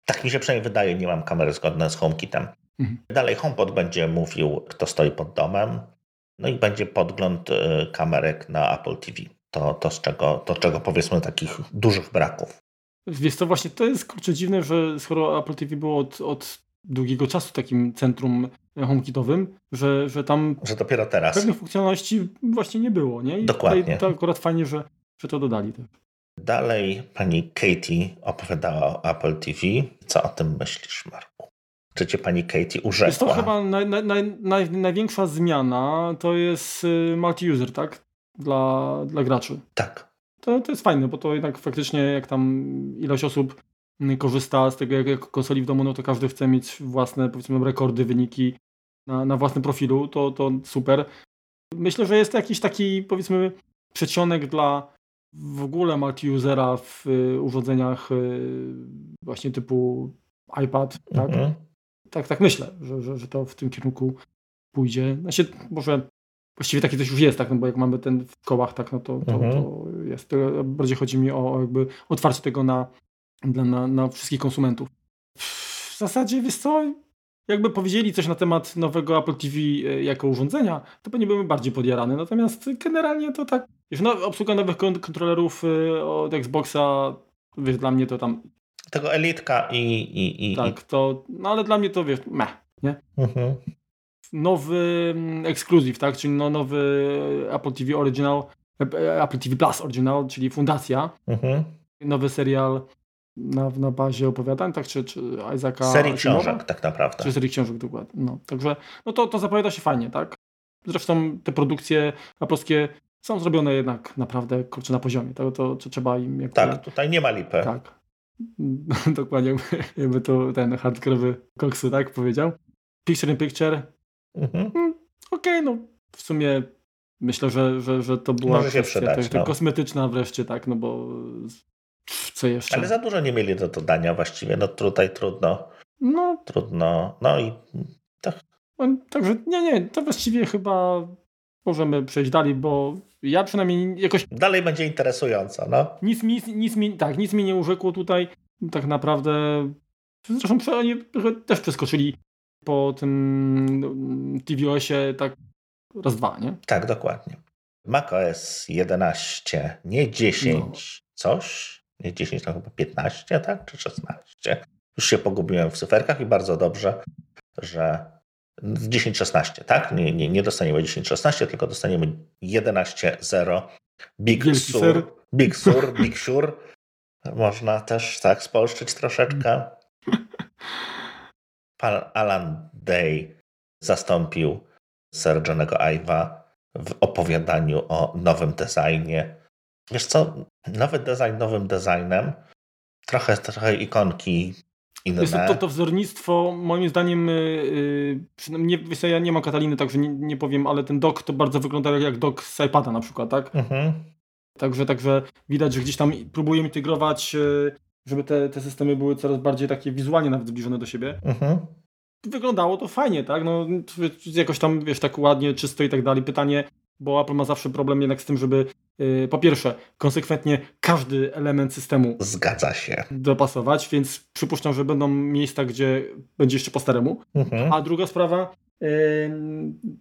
Tak mi się przynajmniej wydaje, nie mam kamery zgodne z HomeKitem. Mhm. Dalej HomePod będzie mówił, kto stoi pod domem, no i będzie podgląd y, kamerek na Apple TV. To, to, z czego, to czego powiedzmy takich dużych braków. Wiesz co, właśnie to jest kurczę dziwne, że skoro Apple TV było od, od długiego czasu takim centrum HomeKitowym, że, że tam że dopiero teraz. pewnych funkcjonalności właśnie nie było. Nie? I Dokładnie. To akurat fajnie, że, że to dodali. Tak. Dalej pani Katie opowiadała o Apple TV. Co o tym myślisz, Marku? Czy cię pani Katie urzekła? Jest to chyba naj, naj, naj, największa zmiana, to jest y, multi-user, tak? Dla, dla graczy. Tak. To, to jest fajne, bo to jednak faktycznie jak tam ilość osób korzysta z tego jako konsoli w domu, no to każdy chce mieć własne, powiedzmy, rekordy, wyniki na, na własnym profilu, to, to super. Myślę, że jest to jakiś taki, powiedzmy, przedsionek dla w ogóle multi-usera w y, urządzeniach y, właśnie typu iPad, tak? Mhm. Tak, tak myślę, że, że, że to w tym kierunku pójdzie. Znaczy, może właściwie taki coś już jest, tak, no bo jak mamy ten w kołach, tak, no to, to, mhm. to jest. To bardziej chodzi mi o, o jakby otwarcie tego na, dla, na, na wszystkich konsumentów. W zasadzie, wiesz co, jakby powiedzieli coś na temat nowego Apple TV e, jako urządzenia, to pewnie byłbym bardziej podjarany. Natomiast generalnie to tak, wiesz, no, obsługa nowych kontrolerów e, od Xboxa, wiesz, dla mnie to tam... Tego Elitka i... i, i tak, to, no ale dla mnie to, wiesz, meh, nie? Mhm. Nowy mm, ekskluzyw, tak, czyli no, nowy Apple TV Original, e, Apple TV Plus Original, czyli Fundacja. Mhm. Nowy serial na, na bazie opowiadań, tak? Czy, czy Isaaca Serii książek tak naprawdę. Czy serii książek dokładnie. No, także no to, to zapowiada się fajnie, tak? Zresztą te produkcje polskie są zrobione jednak naprawdę kurczę na poziomie. To, to, to trzeba im jakby... Tak, tutaj nie ma lipy. Tak. Dokładnie, jakby, jakby to ten hardkorowy koksu, tak powiedział. Picture in picture. Mhm. Mm, Okej, okay, no w sumie myślę, że, że, że to była Może się przydać, tak, no. kosmetyczna wreszcie, tak, no bo co jeszcze? Ale za dużo nie mieli do dodania właściwie. No tutaj trudno. No. Trudno. No i tak. Także nie, nie, to właściwie chyba możemy przejść dalej, bo ja przynajmniej jakoś... Dalej będzie interesująco, no. Nic mi, nic mi, tak, nic mi nie urzekło tutaj. Tak naprawdę, zresztą oni też przeskoczyli po tym tvOSie tak raz, dwa, nie? Tak, dokładnie. macOS 11, nie 10, no. coś nie 10, to chyba 15, tak? Czy 16? Już się pogubiłem w cyferkach i bardzo dobrze, że 10-16, tak? Nie, nie, nie dostaniemy 10-16, tylko dostaniemy 11-0. Big, Big Sur. Big Sur, Big Sur. Można też tak spolszczyć troszeczkę. Alan Day zastąpił Sir Johnego Iva w opowiadaniu o nowym designie Wiesz co, nowy design nowym designem, trochę, trochę ikonki inne. Wiesz, to, to wzornictwo moim zdaniem, yy, nie, wiesz, ja nie mam Kataliny, także nie, nie, powiem, ale ten dock to bardzo wygląda jak dock z iPada na przykład, tak? Mhm. Także, także widać, że gdzieś tam próbują integrować, yy, żeby te, te systemy były coraz bardziej takie wizualnie nawet zbliżone do siebie. Mhm. Wyglądało to fajnie, tak? No, jakoś tam, wiesz, tak ładnie, czysto i tak dalej. Pytanie, bo Apple ma zawsze problem jednak z tym, żeby po pierwsze konsekwentnie każdy element systemu zgadza się dopasować, więc przypuszczam, że będą miejsca, gdzie będzie jeszcze po staremu. Mhm. A druga sprawa, yy,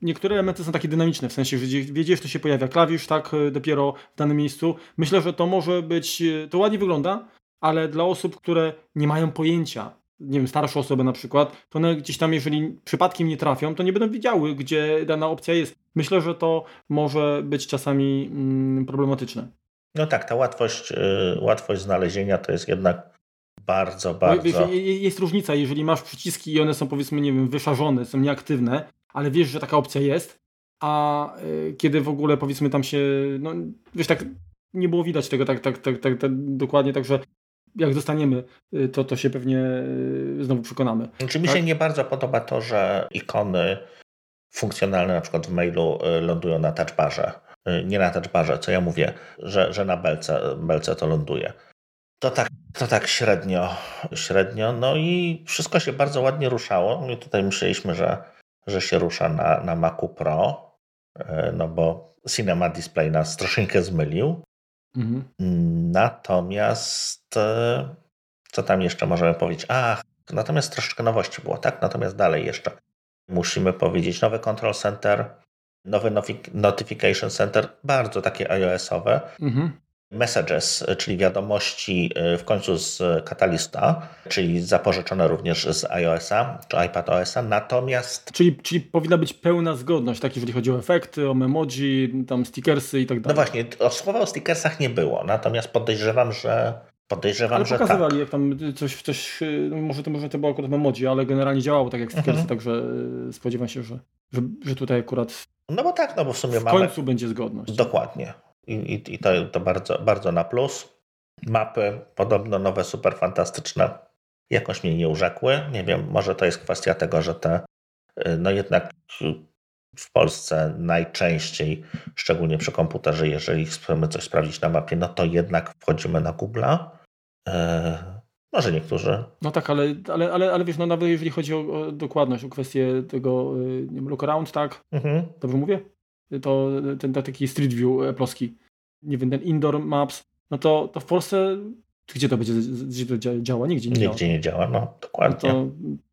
niektóre elementy są takie dynamiczne, w sensie, że wiedziesz, to się pojawia klawisz, tak, y, dopiero w danym miejscu. Myślę, że to może być, y, to ładnie wygląda, ale dla osób, które nie mają pojęcia, nie wiem, starsze osoby na przykład, to one gdzieś tam, jeżeli przypadkiem nie trafią, to nie będą wiedziały, gdzie dana opcja jest. Myślę, że to może być czasami mm, problematyczne. No tak, ta łatwość, yy, łatwość znalezienia to jest jednak bardzo, no bardzo... Jest różnica, jeżeli masz przyciski i one są powiedzmy, nie wiem, wyszarzone, są nieaktywne, ale wiesz, że taka opcja jest, a yy, kiedy w ogóle powiedzmy tam się, no wiesz, tak nie było widać tego tak, tak, tak, tak, tak dokładnie, także jak dostaniemy, y, to, to się pewnie y, znowu przekonamy. Znaczy mi tak? się nie bardzo podoba to, że ikony funkcjonalne na przykład w mailu y, lądują na touchbarze. Nie na touchbarze, co ja mówię, że, że na belce, belce to ląduje. To tak, to tak średnio, średnio. No i wszystko się bardzo ładnie ruszało. My tutaj myśleliśmy, że, że się rusza na, na Macu Pro, no bo Cinema Display nas troszeczkę zmylił. Mhm. Natomiast e, co tam jeszcze możemy powiedzieć? Ach, natomiast troszeczkę nowości było, tak? Natomiast dalej jeszcze musimy powiedzieć nowy Control Center, nowy Notification Center, bardzo takie iOS-owe. Mhm. Messages, czyli wiadomości y, w końcu z Catalysta, czyli zapożyczone również z iOS-a czy iPadOS-a, natomiast... Czyli, czyli powinna być pełna zgodność, tak jeżeli chodzi o efekty, o memoji, tam stickersy i tak dalej. No właśnie, słowa o stickersach nie było, natomiast podejrzewam, że Podejrzewam, ale że pokazywali, tak. jak tam coś, coś no może, to, może to było akurat memoji, ale generalnie działało tak jak stickersy, mhm. także y, spodziewam się, że, że, że tutaj akurat no bo tak, no bo w sumie w mamy... końcu będzie zgodność. Dokładnie i, i, i to, to bardzo, bardzo na plus. Mapy podobno nowe, super fantastyczne, jakoś mnie nie urzekły. Nie wiem, może to jest kwestia tego, że te, y, no jednak w Polsce najczęściej, szczególnie przy komputerze, jeżeli chcemy coś sprawdzić na mapie, no to jednak wchodzimy na Google'a. E, może niektórzy. No tak, ale, ale, ale, ale wiesz, no nawet jeżeli chodzi o, o dokładność, o kwestię tego y, nie wiem, look around, tak? Mhm. Dobrze mówię? To ten, ten taki Street View e, ploski, nie wiem, ten Indoor Maps, no to, to w Polsce gdzie to będzie gdzie to działa? Nigdzie nie Nigdzie działa. Nigdzie nie działa, no dokładnie. No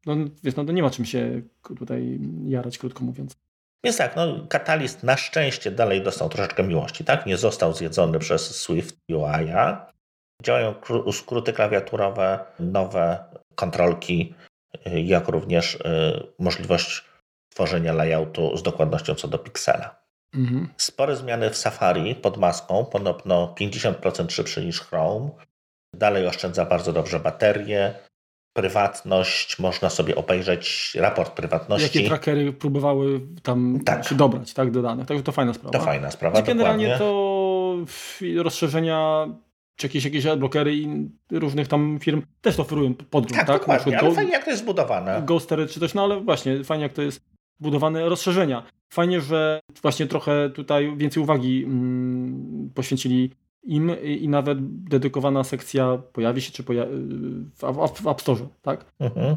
to, no, wiesz, no to nie ma czym się tutaj jarać, krótko mówiąc. Więc tak, no Catalyst na szczęście dalej dostał troszeczkę miłości, tak? Nie został zjedzony przez Swift UI. Działają skróty klawiaturowe, nowe kontrolki, y, jak również y, możliwość tworzenia layoutu z dokładnością co do piksela. Mhm. Spore zmiany w Safari pod maską, podobno 50% szybszy niż Chrome. Dalej oszczędza bardzo dobrze baterię, prywatność, można sobie obejrzeć raport prywatności. Jakie trackery próbowały tam tak. się dobrać tak, do danych, także to fajna sprawa. To fajna sprawa, znaczy, Generalnie to rozszerzenia czy jakieś, jakieś adblockery i różnych tam firm też to oferują podgląd, tak? tak? Dokładnie, ale Go, fajnie jak to jest zbudowane. Ghostery czy coś, no ale właśnie, fajnie jak to jest budowane rozszerzenia. Fajnie, że właśnie trochę tutaj więcej uwagi mm, poświęcili im i nawet dedykowana sekcja pojawi się czy pojawi w, w, w App Store, tak? Mhm.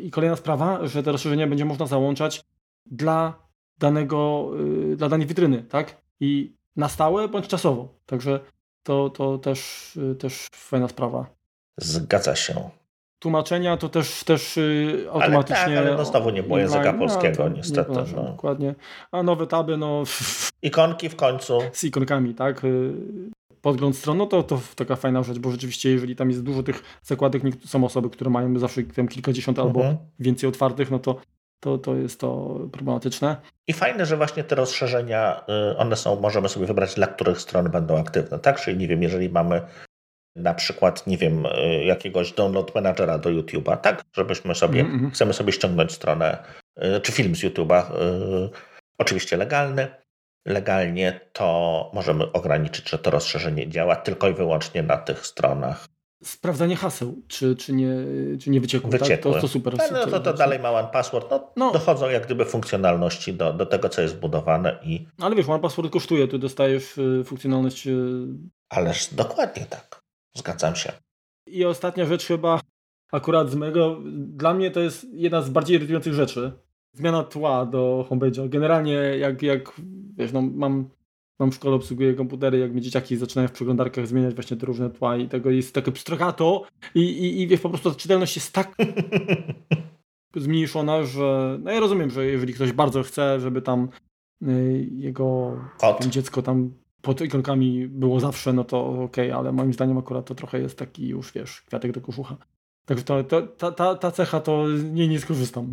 I kolejna sprawa, że te rozszerzenia będzie można załączać dla danego, y, dla danej witryny, tak? I na stałe bądź czasowo. Także to, to też, y, też fajna sprawa. Zgadza się tłumaczenia to też, też y, automatycznie. Ale, tak, ale no znowu nie było języka online. polskiego, no, niestety. Nie no. Dokładnie. A nowe taby, no. Ikonki w końcu. Z ikonkami, tak. Y, podgląd stron, no to, to taka fajna rzecz, bo rzeczywiście, jeżeli tam jest dużo tych zakładek, są osoby, które mają zawsze tam kilkadziesiąt mhm. albo więcej otwartych, no to, to, to jest to problematyczne. I fajne, że właśnie te rozszerzenia, y, one są, możemy sobie wybrać, dla których stron będą aktywne, tak? Czyli nie wiem, jeżeli mamy na przykład, nie wiem, y, jakiegoś download managera do YouTube'a, tak? Żebyśmy sobie, mm -hmm. chcemy sobie ściągnąć stronę, y, czy film z YouTube'a, y, oczywiście legalny, legalnie, to możemy ograniczyć, że to rozszerzenie działa tylko i wyłącznie na tych stronach. Sprawdzanie haseł, czy, czy, nie, czy nie wyciekło, wyciekły. Tak? To, to super. No, no to, to dalej ma one password. No, no, Dochodzą jak gdyby funkcjonalności do, do tego, co jest budowane i... Ale wiesz, one password kosztuje, tu dostajesz y, funkcjonalność... Y, Ależ dokładnie tak. Zgadzam się. I ostatnia rzecz chyba, akurat z mego, dla mnie to jest jedna z bardziej irytujących rzeczy. Zmiana tła do homepage'a. Generalnie jak, jak wiesz, no mam, mam w szkole, obsługuję komputery, jak mi dzieciaki zaczynają w przeglądarkach zmieniać właśnie te różne tła i tego jest takie pstrogato i, i, i wiesz, po prostu czytelność jest tak zmniejszona, że no ja rozumiem, że jeżeli ktoś bardzo chce, żeby tam y, jego dziecko tam pod ikonkami było zawsze, no to okej, okay, ale moim zdaniem akurat to trochę jest taki już, wiesz, kwiatek do koszucha. Także to, to, ta, ta, ta cecha to nie, nie skorzystam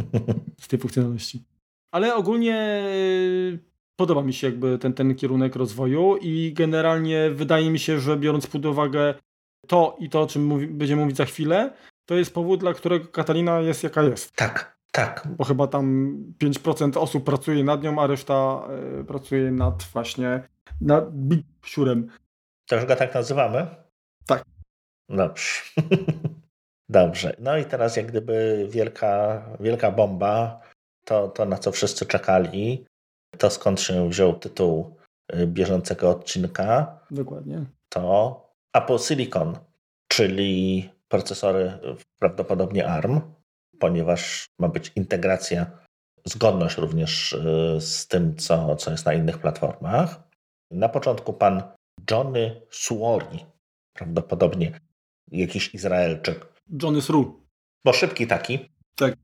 z tej funkcjonalności. Ale ogólnie y, podoba mi się jakby ten, ten kierunek rozwoju i generalnie wydaje mi się, że biorąc pod uwagę to i to, o czym mówi, będziemy mówić za chwilę, to jest powód, dla którego Katalina jest jaka jest. Tak, tak. Bo chyba tam 5% osób pracuje nad nią, a reszta y, pracuje nad właśnie nad Big Siurem. To już go tak nazywamy? Tak. Dobrze. Dobrze. No i teraz jak gdyby wielka, wielka bomba, to, to na co wszyscy czekali, to skąd się wziął tytuł y, bieżącego odcinka. Dokładnie. To Apple Silicon, czyli procesory prawdopodobnie ARM, ponieważ ma być integracja, zgodność również y, z tym, co, co jest na innych platformach. Na początku pan Johnny Suori, prawdopodobnie jakiś Izraelczyk. Johnny Sru. Bo szybki taki. Tak.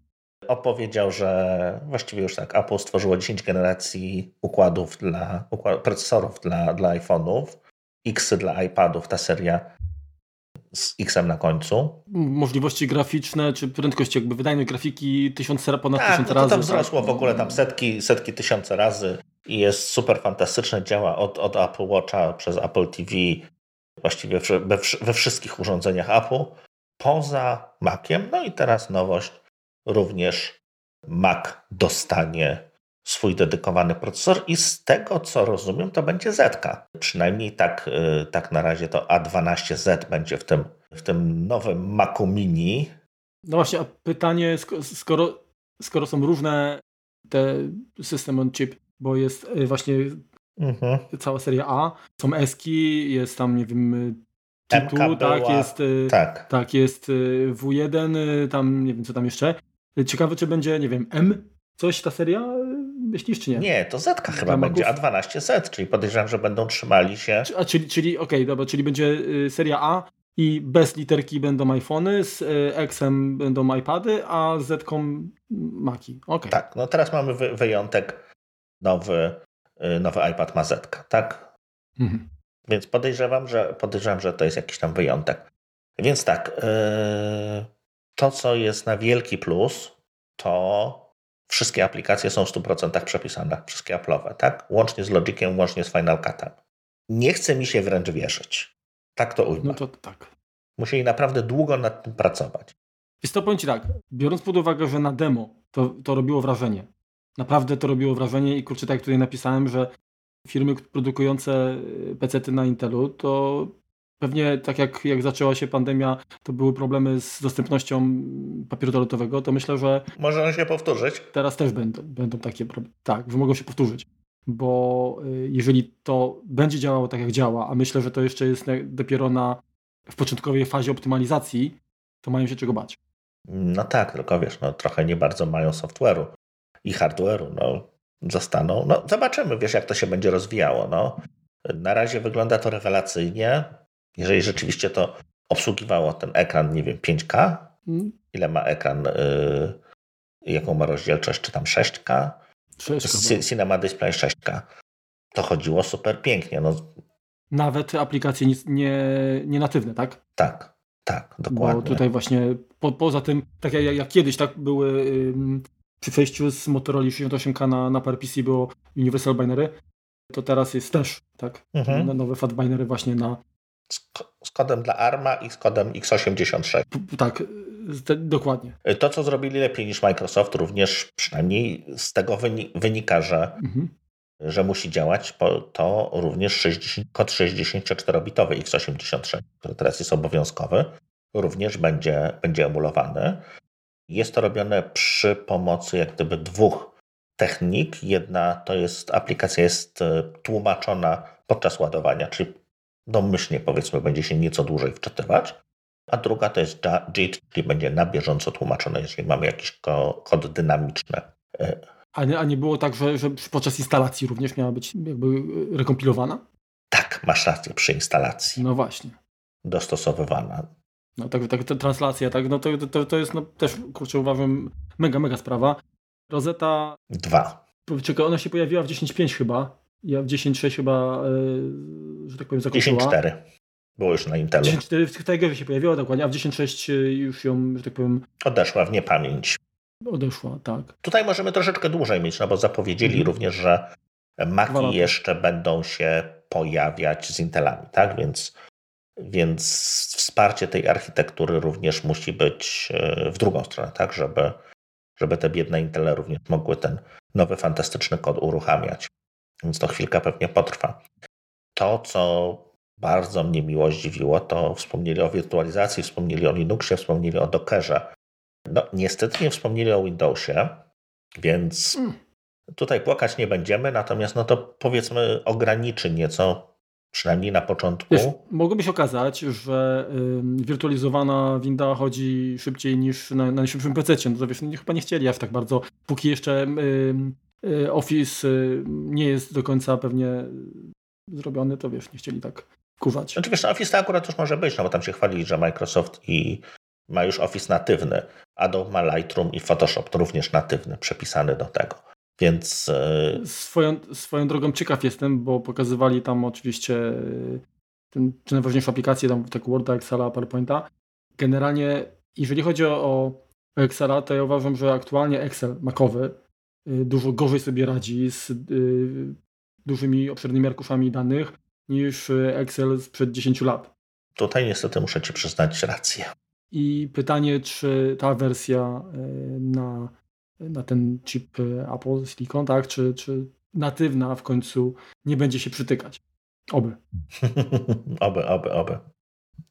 Opowiedział, że właściwie już tak, Apple stworzyło 10 generacji układów dla, układ, procesorów dla, dla iPhone'ów, X dla iPadów, ta seria z X-em na końcu. Możliwości graficzne, czy prędkość jakby wydajnej grafiki tysiące, ponad tak, tysiąc no razy. to wzrosło w ogóle tam setki, setki tysiące razy i jest super fantastyczne. Działa od, od Apple Watcha przez Apple TV, właściwie we, we wszystkich urządzeniach Apple, poza Maciem. No i teraz nowość, również Mac dostanie swój dedykowany procesor i z tego co rozumiem to będzie Z. Przynajmniej tak, y, tak na razie to A12Z będzie w tym, w tym nowym Macu Mini. No właśnie, a pytanie, skoro, skoro są różne te system on chip, bo jest y, właśnie mhm. cała seria A, są Eski, jest tam, nie wiem, tytuł, tak, jest, y, tak. tak, jest W1, tam nie wiem co tam jeszcze. Ciekawe, czy będzie, nie wiem, M, coś ta seria, myślisz, czy nie? Nie, to Z chyba będzie, A12Z, czyli podejrzewam, że będą trzymali się. A czyli, czyli okej, okay, dobra, czyli będzie seria A i bez literki będą iPhony, z Xem będą iPady, a Z Maki. Okay. Tak, no teraz mamy wy wyjątek nowy, y, nowy iPad ma Zetka, tak? Mhm. Więc podejrzewam że, podejrzewam, że to jest jakiś tam wyjątek. Więc tak, yy, to co jest na wielki plus, to wszystkie aplikacje są w 100% przepisane, wszystkie Apple'owe, tak? Łącznie z Logiciem, łącznie z Final Cutem. Nie chce mi się wręcz wierzyć. Tak to ujmę. No to tak. Musieli naprawdę długo nad tym pracować. Jest to powiem Ci tak, biorąc pod uwagę, że na demo to, to robiło wrażenie. Naprawdę to robiło wrażenie i kurczę, tak jak tutaj napisałem, że firmy produkujące y, PC na Intelu, to pewnie tak jak, jak zaczęła się pandemia, to były problemy z dostępnością papieru toaletowego, to myślę, że... Może się powtórzyć. Teraz też będą, będą takie problemy. Tak, że mogą się powtórzyć. Bo y, jeżeli to będzie działało tak jak działa, a myślę, że to jeszcze jest dopiero na, w początkowej fazie optymalizacji, to mają się czego bać. No tak, tylko wiesz, no trochę nie bardzo mają software'u i hardware'u, no zostaną. No zobaczymy, wiesz, jak to się będzie rozwijało, no. Na razie wygląda to rewelacyjnie. Jeżeli rzeczywiście to obsługiwało ten ekran, nie wiem, 5K, mm. ile ma ekran, y, jaką ma rozdzielczość, czy tam 6K? 6K Cinema Display 6K. To chodziło super pięknie. No. Nawet aplikacje nie, nie natywne, tak? Tak, tak, dokładnie. Bo tutaj właśnie po, poza tym, tak jak, jak kiedyś tak były przy przejściu z Motorola 68K na, na PowerPC było Universal Binary, to teraz jest też, tak? Mhm. Nowe fat binery właśnie na... Z, kodem dla ARMA i z kodem x86. P tak, dokładnie. To, co zrobili lepiej niż Microsoft, również przynajmniej z tego wynika, że mhm. że musi działać to również 60, kod 64-bitowy x86, który teraz jest obowiązkowy, również będzie, będzie emulowany. Jest to robione przy pomocy jak gdyby dwóch technik. Jedna to jest aplikacja jest e, tłumaczona podczas ładowania, czyli domyślnie powiedzmy będzie się nieco dłużej wczytywać, a druga to jest JIT, czyli będzie na bieżąco tłumaczone, jeżeli mamy jakiś kod dynamiczny. E, a nie, a nie było tak, że, że podczas instalacji również miała być jakby rekompilowana? Tak, masz rację, przy instalacji. No właśnie. Dostosowywana. No tak, tak ta translacja, tak, no to, to, to jest no, też, kurczę, uważam, mega, mega sprawa. Rosetta... Dwa. Czekaj, ona się pojawiła w 10.5 chyba. Ja w 10.6 chyba, yy, że tak powiem, zakończyła. 10.4 było już na Intelu. 10.4 w Tigerze się pojawiła dokładnie, a w 10.6 już ją, że tak powiem... Odeszła w niepamięć. Odeszła, tak. Tutaj możemy troszeczkę dłużej mieć, no bo zapowiedzieli mhm. również, że Maki jeszcze będą się pojawiać z Intelami, tak? Więc, więc wsparcie tej architektury również musi być e, w drugą stronę, tak? Żeby, żeby te biedne Intele również mogły ten nowy, fantastyczny kod uruchamiać. Więc to chwilkę pewnie potrwa. To, co bardzo mnie miło zdziwiło, to wspomnieli o wirtualizacji, wspomnieli o Linuxie, wspomnieli o Dockerze. No, niestety nie wspomnieli o Windowsie, więc hmm. tutaj płakać nie będziemy, natomiast no to powiedzmy ograniczy nieco, przynajmniej na początku. Wiesz, mogłoby się okazać, że y, wirtualizowana winda chodzi szybciej niż na, na najszybszym PC. No to wiesz, no, chyba nie chcieli aż tak bardzo, póki jeszcze y, Office nie jest do końca pewnie zrobiony, to wiesz, nie chcieli tak kuwać. Znaczy wiesz, Office to akurat już może być, no bo tam się chwalili, że Microsoft i ma już Office natywny. Adobe ma Lightroom i Photoshop to również natywny, przepisany do tego. Więc. E, swoją, swoją drogą ciekaw jestem, bo pokazywali tam oczywiście ten, czy najważniejsze aplikacje, tam tak Worda, Excela, PowerPointa. Generalnie, jeżeli chodzi o, o Excela, to ja uważam, że aktualnie Excel makowy dużo gorzej sobie radzi z y, dużymi, obszernymi arkuszami danych niż Excel sprzed 10 lat. Tutaj niestety muszę Ci przyznać rację. I pytanie, czy ta wersja na, na ten chip Apple Silicon, tak, czy, czy natywna w końcu nie będzie się przytykać. Oby. oby, oby, oby.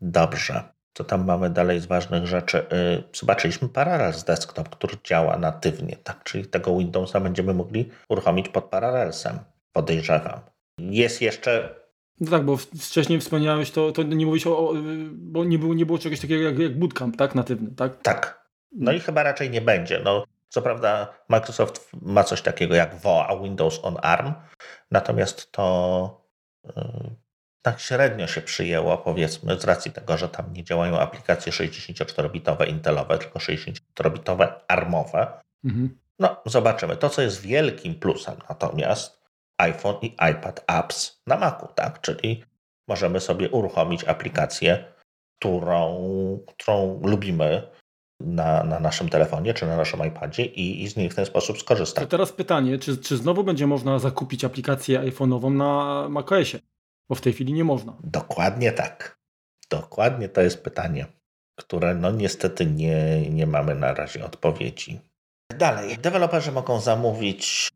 Dobrze. Co tam mamy dalej z ważnych rzeczy? E, zobaczyliśmy Parallels Desktop, który działa natywnie, tak? Czyli tego Windowsa będziemy mogli uruchomić pod Parallelsem. Podejrzewam. Jest jeszcze no tak, bo wcześniej wspomniałeś, to, to nie mówisz o, bo nie było, nie było czegoś takiego jak, jak bootcamp, tak, natywny, tak? Tak. No i chyba raczej nie będzie. No, co prawda Microsoft ma coś takiego jak WoA, Windows on ARM, natomiast to yy, tak średnio się przyjęło, powiedzmy, z racji tego, że tam nie działają aplikacje 64-bitowe Intelowe, tylko 64-bitowe ARMowe. Mhm. No, zobaczymy. To, co jest wielkim plusem natomiast, iPhone i iPad Apps na Macu, tak? Czyli możemy sobie uruchomić aplikację, którą, którą lubimy na, na naszym telefonie czy na naszym iPadzie i, i z niej w ten sposób skorzystać. To teraz pytanie, czy, czy znowu będzie można zakupić aplikację iPhone'ową na macOSie? Bo w tej chwili nie można. Dokładnie tak. Dokładnie to jest pytanie, które no niestety nie, nie mamy na razie odpowiedzi. Dalej, deweloperzy mogą zamówić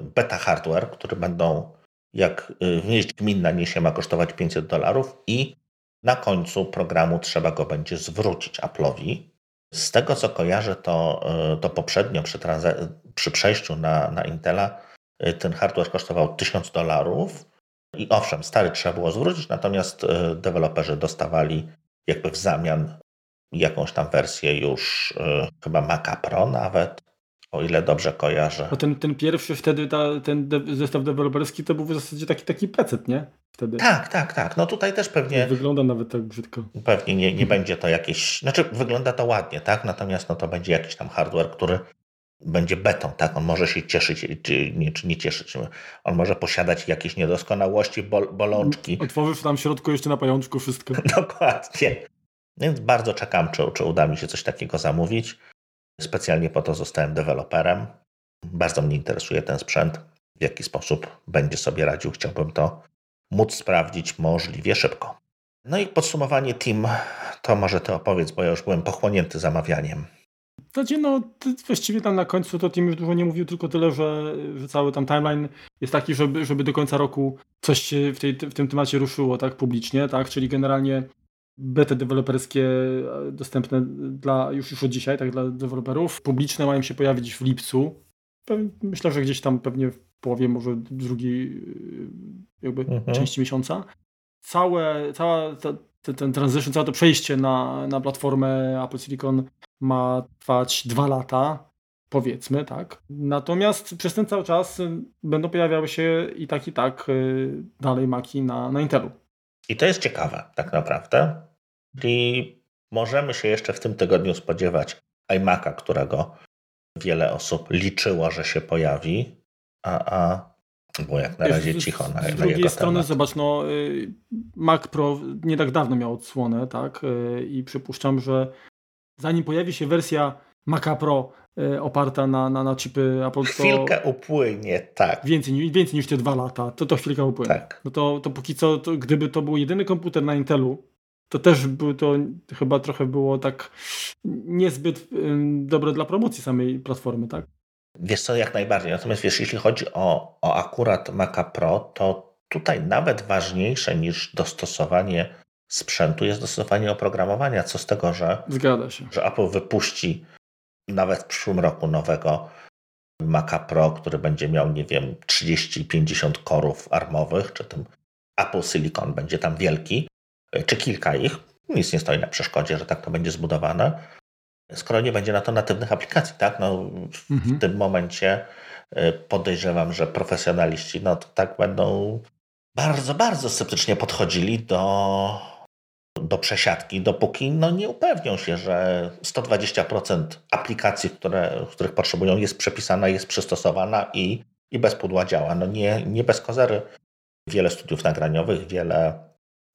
beta hardware, które będą, jak y, wnieść gminna niesie, ma kosztować 500 dolarów i na końcu programu trzeba go będzie zwrócić Apple'owi. Z tego co kojarzę, to, y, to poprzednio przy, przy przejściu na, na Intela y, ten hardware kosztował 1000 dolarów. I owszem, stary trzeba było zwrócić, natomiast deweloperzy dostawali jakby w zamian jakąś tam wersję już chyba Maca Pro nawet, o ile dobrze kojarzę. Bo ten, ten pierwszy wtedy, ta, ten de zestaw deweloperski to był w zasadzie taki, taki PC, nie? Wtedy. Tak, tak, tak. No tutaj też pewnie... Wygląda nawet tak brzydko. Pewnie nie, nie będzie to jakieś... Znaczy wygląda to ładnie, tak? Natomiast no to będzie jakiś tam hardware, który będzie beton, tak? On może się cieszyć, czy nie, czy nie cieszyć. On może posiadać jakieś niedoskonałości, bol, bolączki. Otworzysz tam w środku jeszcze na pajączku wszystko. Dokładnie. Więc bardzo czekam, czy, czy uda mi się coś takiego zamówić. Specjalnie po to zostałem deweloperem. Bardzo mnie interesuje ten sprzęt, w jaki sposób będzie sobie radził. Chciałbym to móc sprawdzić możliwie szybko. No i podsumowanie team, to może ty opowiedz, bo ja już byłem pochłonięty zamawianiem. Znaczy, no, właściwie tam na końcu to Tim już dużo nie mówił, tylko tyle, że, że cały tam timeline jest taki, żeby, żeby do końca roku coś się w, tej, w tym temacie ruszyło, tak, publicznie, tak, czyli generalnie bety deweloperskie e, dostępne dla, już, już od dzisiaj, tak, dla deweloperów. Publiczne mają się pojawić w lipcu. Myślę, że gdzieś tam pewnie w połowie, może drugiej e, jakby mhm. części miesiąca. Całe, cała ta, ten, ten transition, całe to przejście na, na platformę Apple Silicon ma trwać dwa lata, powiedzmy, tak. Natomiast przez ten cały czas będą pojawiały się i tak, i tak y, dalej maki na, na Intelu. I to jest ciekawe, tak naprawdę. I możemy się jeszcze w tym tygodniu spodziewać iMac'a, którego wiele osób liczyło, że się pojawi, a, a było jak na razie cicho na, Z, z drugiej strony, temat. zobacz, no, y, Mac Pro nie tak dawno miał odsłonę, tak? Y, I przypuszczam, że zanim pojawi się wersja Maca Pro y, oparta na, na, na chipy Apple, to chwilkę upłynie, tak. Więcej, więcej niż te dwa lata, to to chwilkę upłynie. Tak. No to, to póki co, to, gdyby to był jedyny komputer na Intelu, to też by to chyba trochę było tak niezbyt dobre dla promocji samej platformy, tak? Wiesz co, jak najbardziej. Natomiast wiesz, jeśli chodzi o, o akurat Maca Pro, to tutaj nawet ważniejsze niż dostosowanie sprzętu jest dostosowanie oprogramowania. Co z tego, że, że Apple wypuści nawet w przyszłym roku nowego Maca Pro, który będzie miał, nie wiem, 30-50 korów armowych, czy tym Apple Silicon będzie tam wielki, czy kilka ich. Nic nie stoi na przeszkodzie, że tak to będzie zbudowane. Skoro nie będzie na to natywnych aplikacji, tak? No, w mhm. tym momencie y, podejrzewam, że profesjonaliści no to tak będą bardzo, bardzo sceptycznie podchodzili do do przesiadki, dopóki no, nie upewnią się, że 120% aplikacji, które, których potrzebują, jest przepisana, jest przystosowana i, i bez pudła działa. No nie, nie bez kozery. Wiele studiów nagraniowych, wiele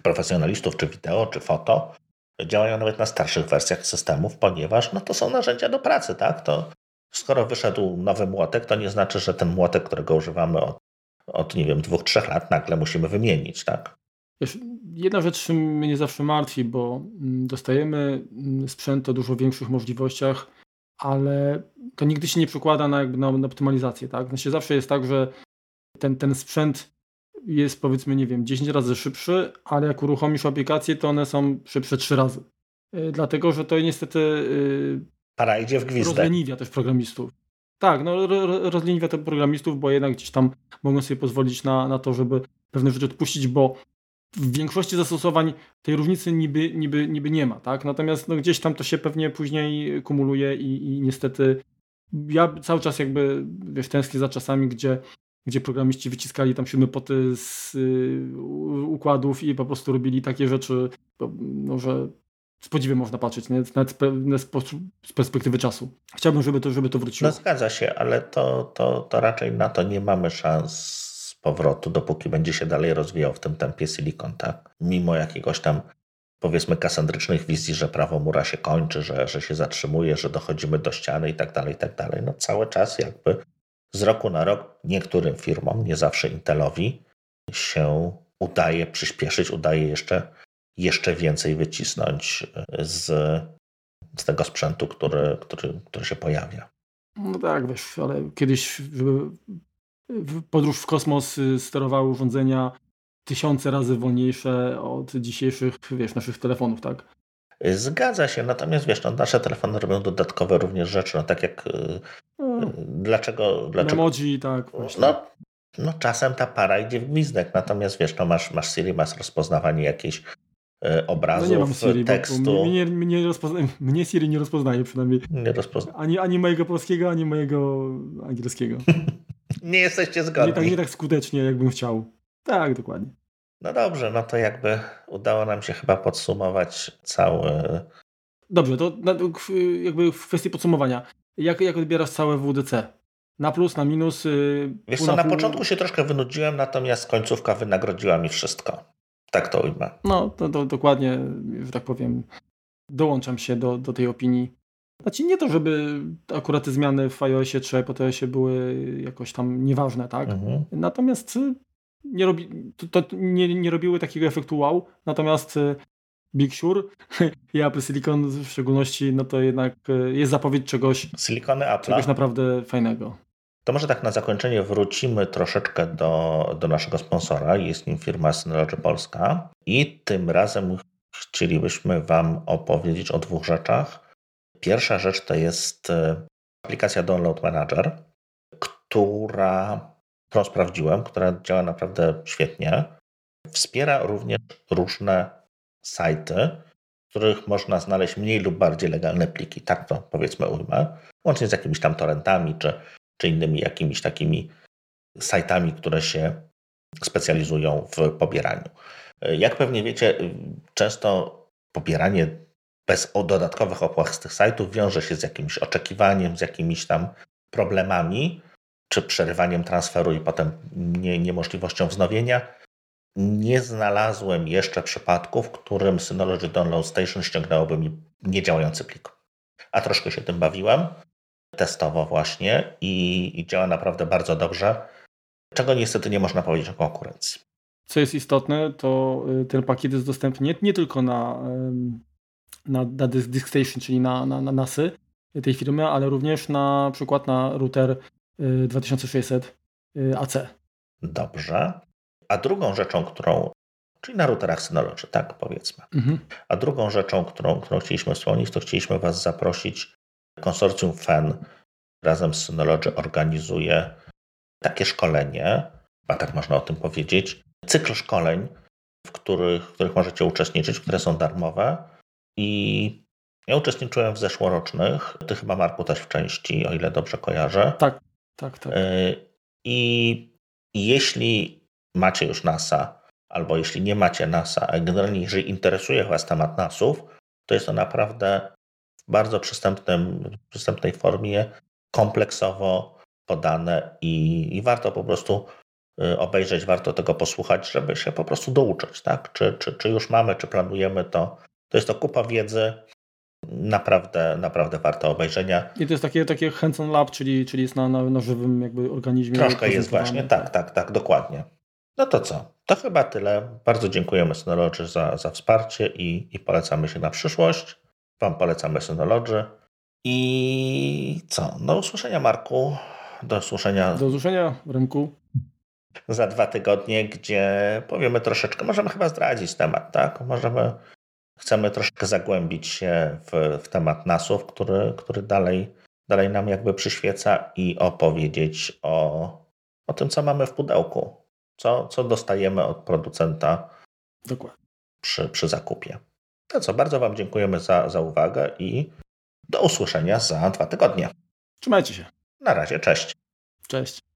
profesjonalistów, czy wideo, czy foto, działają nawet na starszych wersjach systemów, ponieważ no, to są narzędzia do pracy. Tak? To skoro wyszedł nowy młotek, to nie znaczy, że ten młotek, którego używamy od, od nie wiem, dwóch, trzech lat, nagle musimy wymienić. Tak? Jedna rzecz mnie zawsze martwi, bo mm, dostajemy mm, sprzęt o dużo większych możliwościach, ale to nigdy się nie przekłada na, jakby na, na optymalizację. Tak? Znaczy zawsze jest tak, że ten, ten sprzęt jest powiedzmy, nie wiem, 10 razy szybszy, ale jak uruchomisz aplikację, to one są szybsze 3 razy. Yy, dlatego, że to niestety yy, Para idzie w gwizdek. rozleniwia też programistów. Tak, no ro, rozleniwia też programistów, bo jednak gdzieś tam mogą sobie pozwolić na, na to, żeby pewne rzeczy odpuścić, bo w większości zastosowań tej różnicy niby, niby, niby nie ma, tak? Natomiast no, gdzieś tam to się pewnie później kumuluje i, i niestety ja cały czas jakby wiesz, tęsknię za czasami, gdzie, gdzie programiści wyciskali tam siódme poty z y, układów i po prostu robili takie rzeczy, no, że z podziwem można patrzeć, nie? nawet z perspektywy czasu. Chciałbym, żeby to, żeby to wróciło. No zgadza się, ale to, to, to raczej na to nie mamy szans powrotu, dopóki będzie się dalej rozwijał w tym tempie silikon, tak? Mimo jakiegoś tam powiedzmy kasandrycznych wizji, że prawo mura się kończy, że, że się zatrzymuje, że dochodzimy do ściany i tak dalej, i tak dalej. No cały czas jakby z roku na rok niektórym firmom, nie zawsze Intelowi, się udaje przyspieszyć, udaje jeszcze, jeszcze więcej wycisnąć z, z tego sprzętu, który, który, który się pojawia. No tak, wiesz, ale kiedyś, podróż w kosmos y, sterowały urządzenia tysiące razy wolniejsze od dzisiejszych, wiesz, naszych telefonów, tak? Zgadza się, natomiast wiesz, no, nasze telefony robią dodatkowe również rzeczy, no tak jak y, no, dlaczego... dlaczego emoji, tak. Właśnie. No, no czasem ta para idzie w gwizdek, natomiast wiesz, no masz, masz Siri, masz rozpoznawanie jakiejś y, obrazów, no nie mam Siri, tekstu. Mnie, mnie, rozpozna... mnie Siri nie rozpoznaje przynajmniej. Nie rozpozna. Ani, ani mojego polskiego, ani mojego angielskiego. Nie jesteście zgodni. Nie tak, nie tak skutecznie, jakbym chciał. Tak, dokładnie. No dobrze, no to jakby udało nam się chyba podsumować cały. Dobrze, to jakby w kwestii podsumowania. Jak, jak odbierasz całe WDC? Na plus, na minus? Y, Wiesz co, na, na początku się troszkę wynudziłem, natomiast końcówka wynagrodziła mi wszystko. Tak to ujmę. No, to, to dokładnie, że tak powiem, dołączam się do, do tej opinii. Znaczy nie to, żeby akurat te zmiany w iOSie czy iPadOSie były jakoś tam nieważne, tak? Mhm. Natomiast y, nie, robi, to, to nie, nie robiły takiego efektu wow, natomiast y, Big Sur i Apple Silicon w szczególności, no to jednak e, jest zapowiedź czegoś, Silikony Apple. czegoś naprawdę fajnego. To może tak na zakończenie wrócimy troszeczkę do, do naszego sponsora. Jest nim firma Synology Polska. I tym razem chcielibyśmy Wam opowiedzieć o dwóch rzeczach. Pierwsza rzecz to jest e, aplikacja Download Manager, która, którą sprawdziłem, która działa naprawdę świetnie. Wspiera również różne sajty, w których można znaleźć mniej lub bardziej legalne pliki, tak to powiedzmy ujmę, łącznie z jakimiś tam torrentami czy, czy innymi jakimiś takimi sajtami, które się specjalizują w pobieraniu. Jak pewnie wiecie, często pobieranie bez dodatkowych opłat z tych sajtów wiąże się z jakimś oczekiwaniem, z jakimiś tam problemami, czy przerywaniem transferu i potem nie, niemożliwością wznowienia. Nie znalazłem jeszcze przypadku, w którym Synology Download Station ściągnęłoby mi niedziałający plik. A troszkę się tym bawiłem, testowo właśnie i, i działa naprawdę bardzo dobrze, czego niestety nie można powiedzieć o konkurencji. Co jest istotne, to y, ten pakiet jest dostępny nie, nie tylko na, na, na DiskStation, czyli na, na, na NASy tej firmy, ale również na przykład na router 2600 y, y, AC. Dobrze. A drugą rzeczą, którą, czyli na routerach Synology, tak powiedzmy. Mhm. A drugą rzeczą, którą, którą chcieliśmy wspomnieć, to chcieliśmy Was zaprosić. Konsorcjum FEN razem z Synology organizuje takie szkolenie, a tak można o tym powiedzieć, cykl szkoleń, w których, w których możecie uczestniczyć, które są darmowe. I ja uczestniczyłem w zeszłorocznych, ty chyba Marku też w części, o ile dobrze kojarzę. Tak, tak, tak. Y, I jeśli macie już NASA, albo jeśli nie macie NASA, a generalnie jeżeli interesuje Was temat NASów, to jest to naprawdę w bardzo przystępnym, przystępnej formie, kompleksowo podane i, i warto po prostu y, obejrzeć, warto tego posłuchać, żeby się po prostu douczyć, tak? Czy, czy, czy już mamy, czy planujemy to. To jest to kupa wiedzy, naprawdę, naprawdę warto obejrzenia. I to jest takie, takie hands-on lab, czyli, czyli jest na, na, na żywym jakby organizmie. Troszkę jest właśnie, tak, tak, tak, dokładnie. No to co? To chyba tyle. Bardzo dziękujemy Synology za, za wsparcie i, i polecamy się na przyszłość. Wam polecamy Synology. I co? Do usłyszenia, Marku. Do usłyszenia. Do usłyszenia w rynku. Za dwa tygodnie, gdzie powiemy troszeczkę, możemy chyba zdradzić temat, tak? Możemy chcemy troszkę zagłębić się w, w temat nasów, który, który dalej, dalej nam jakby przyświeca i opowiedzieć o, o tym, co mamy w pudełku, co, co dostajemy od producenta Dokładnie. Przy, przy zakupie. To co, bardzo Wam dziękujemy za, za uwagę i do usłyszenia za dwa tygodnie. Trzymajcie się. Na razie, cześć. Cześć.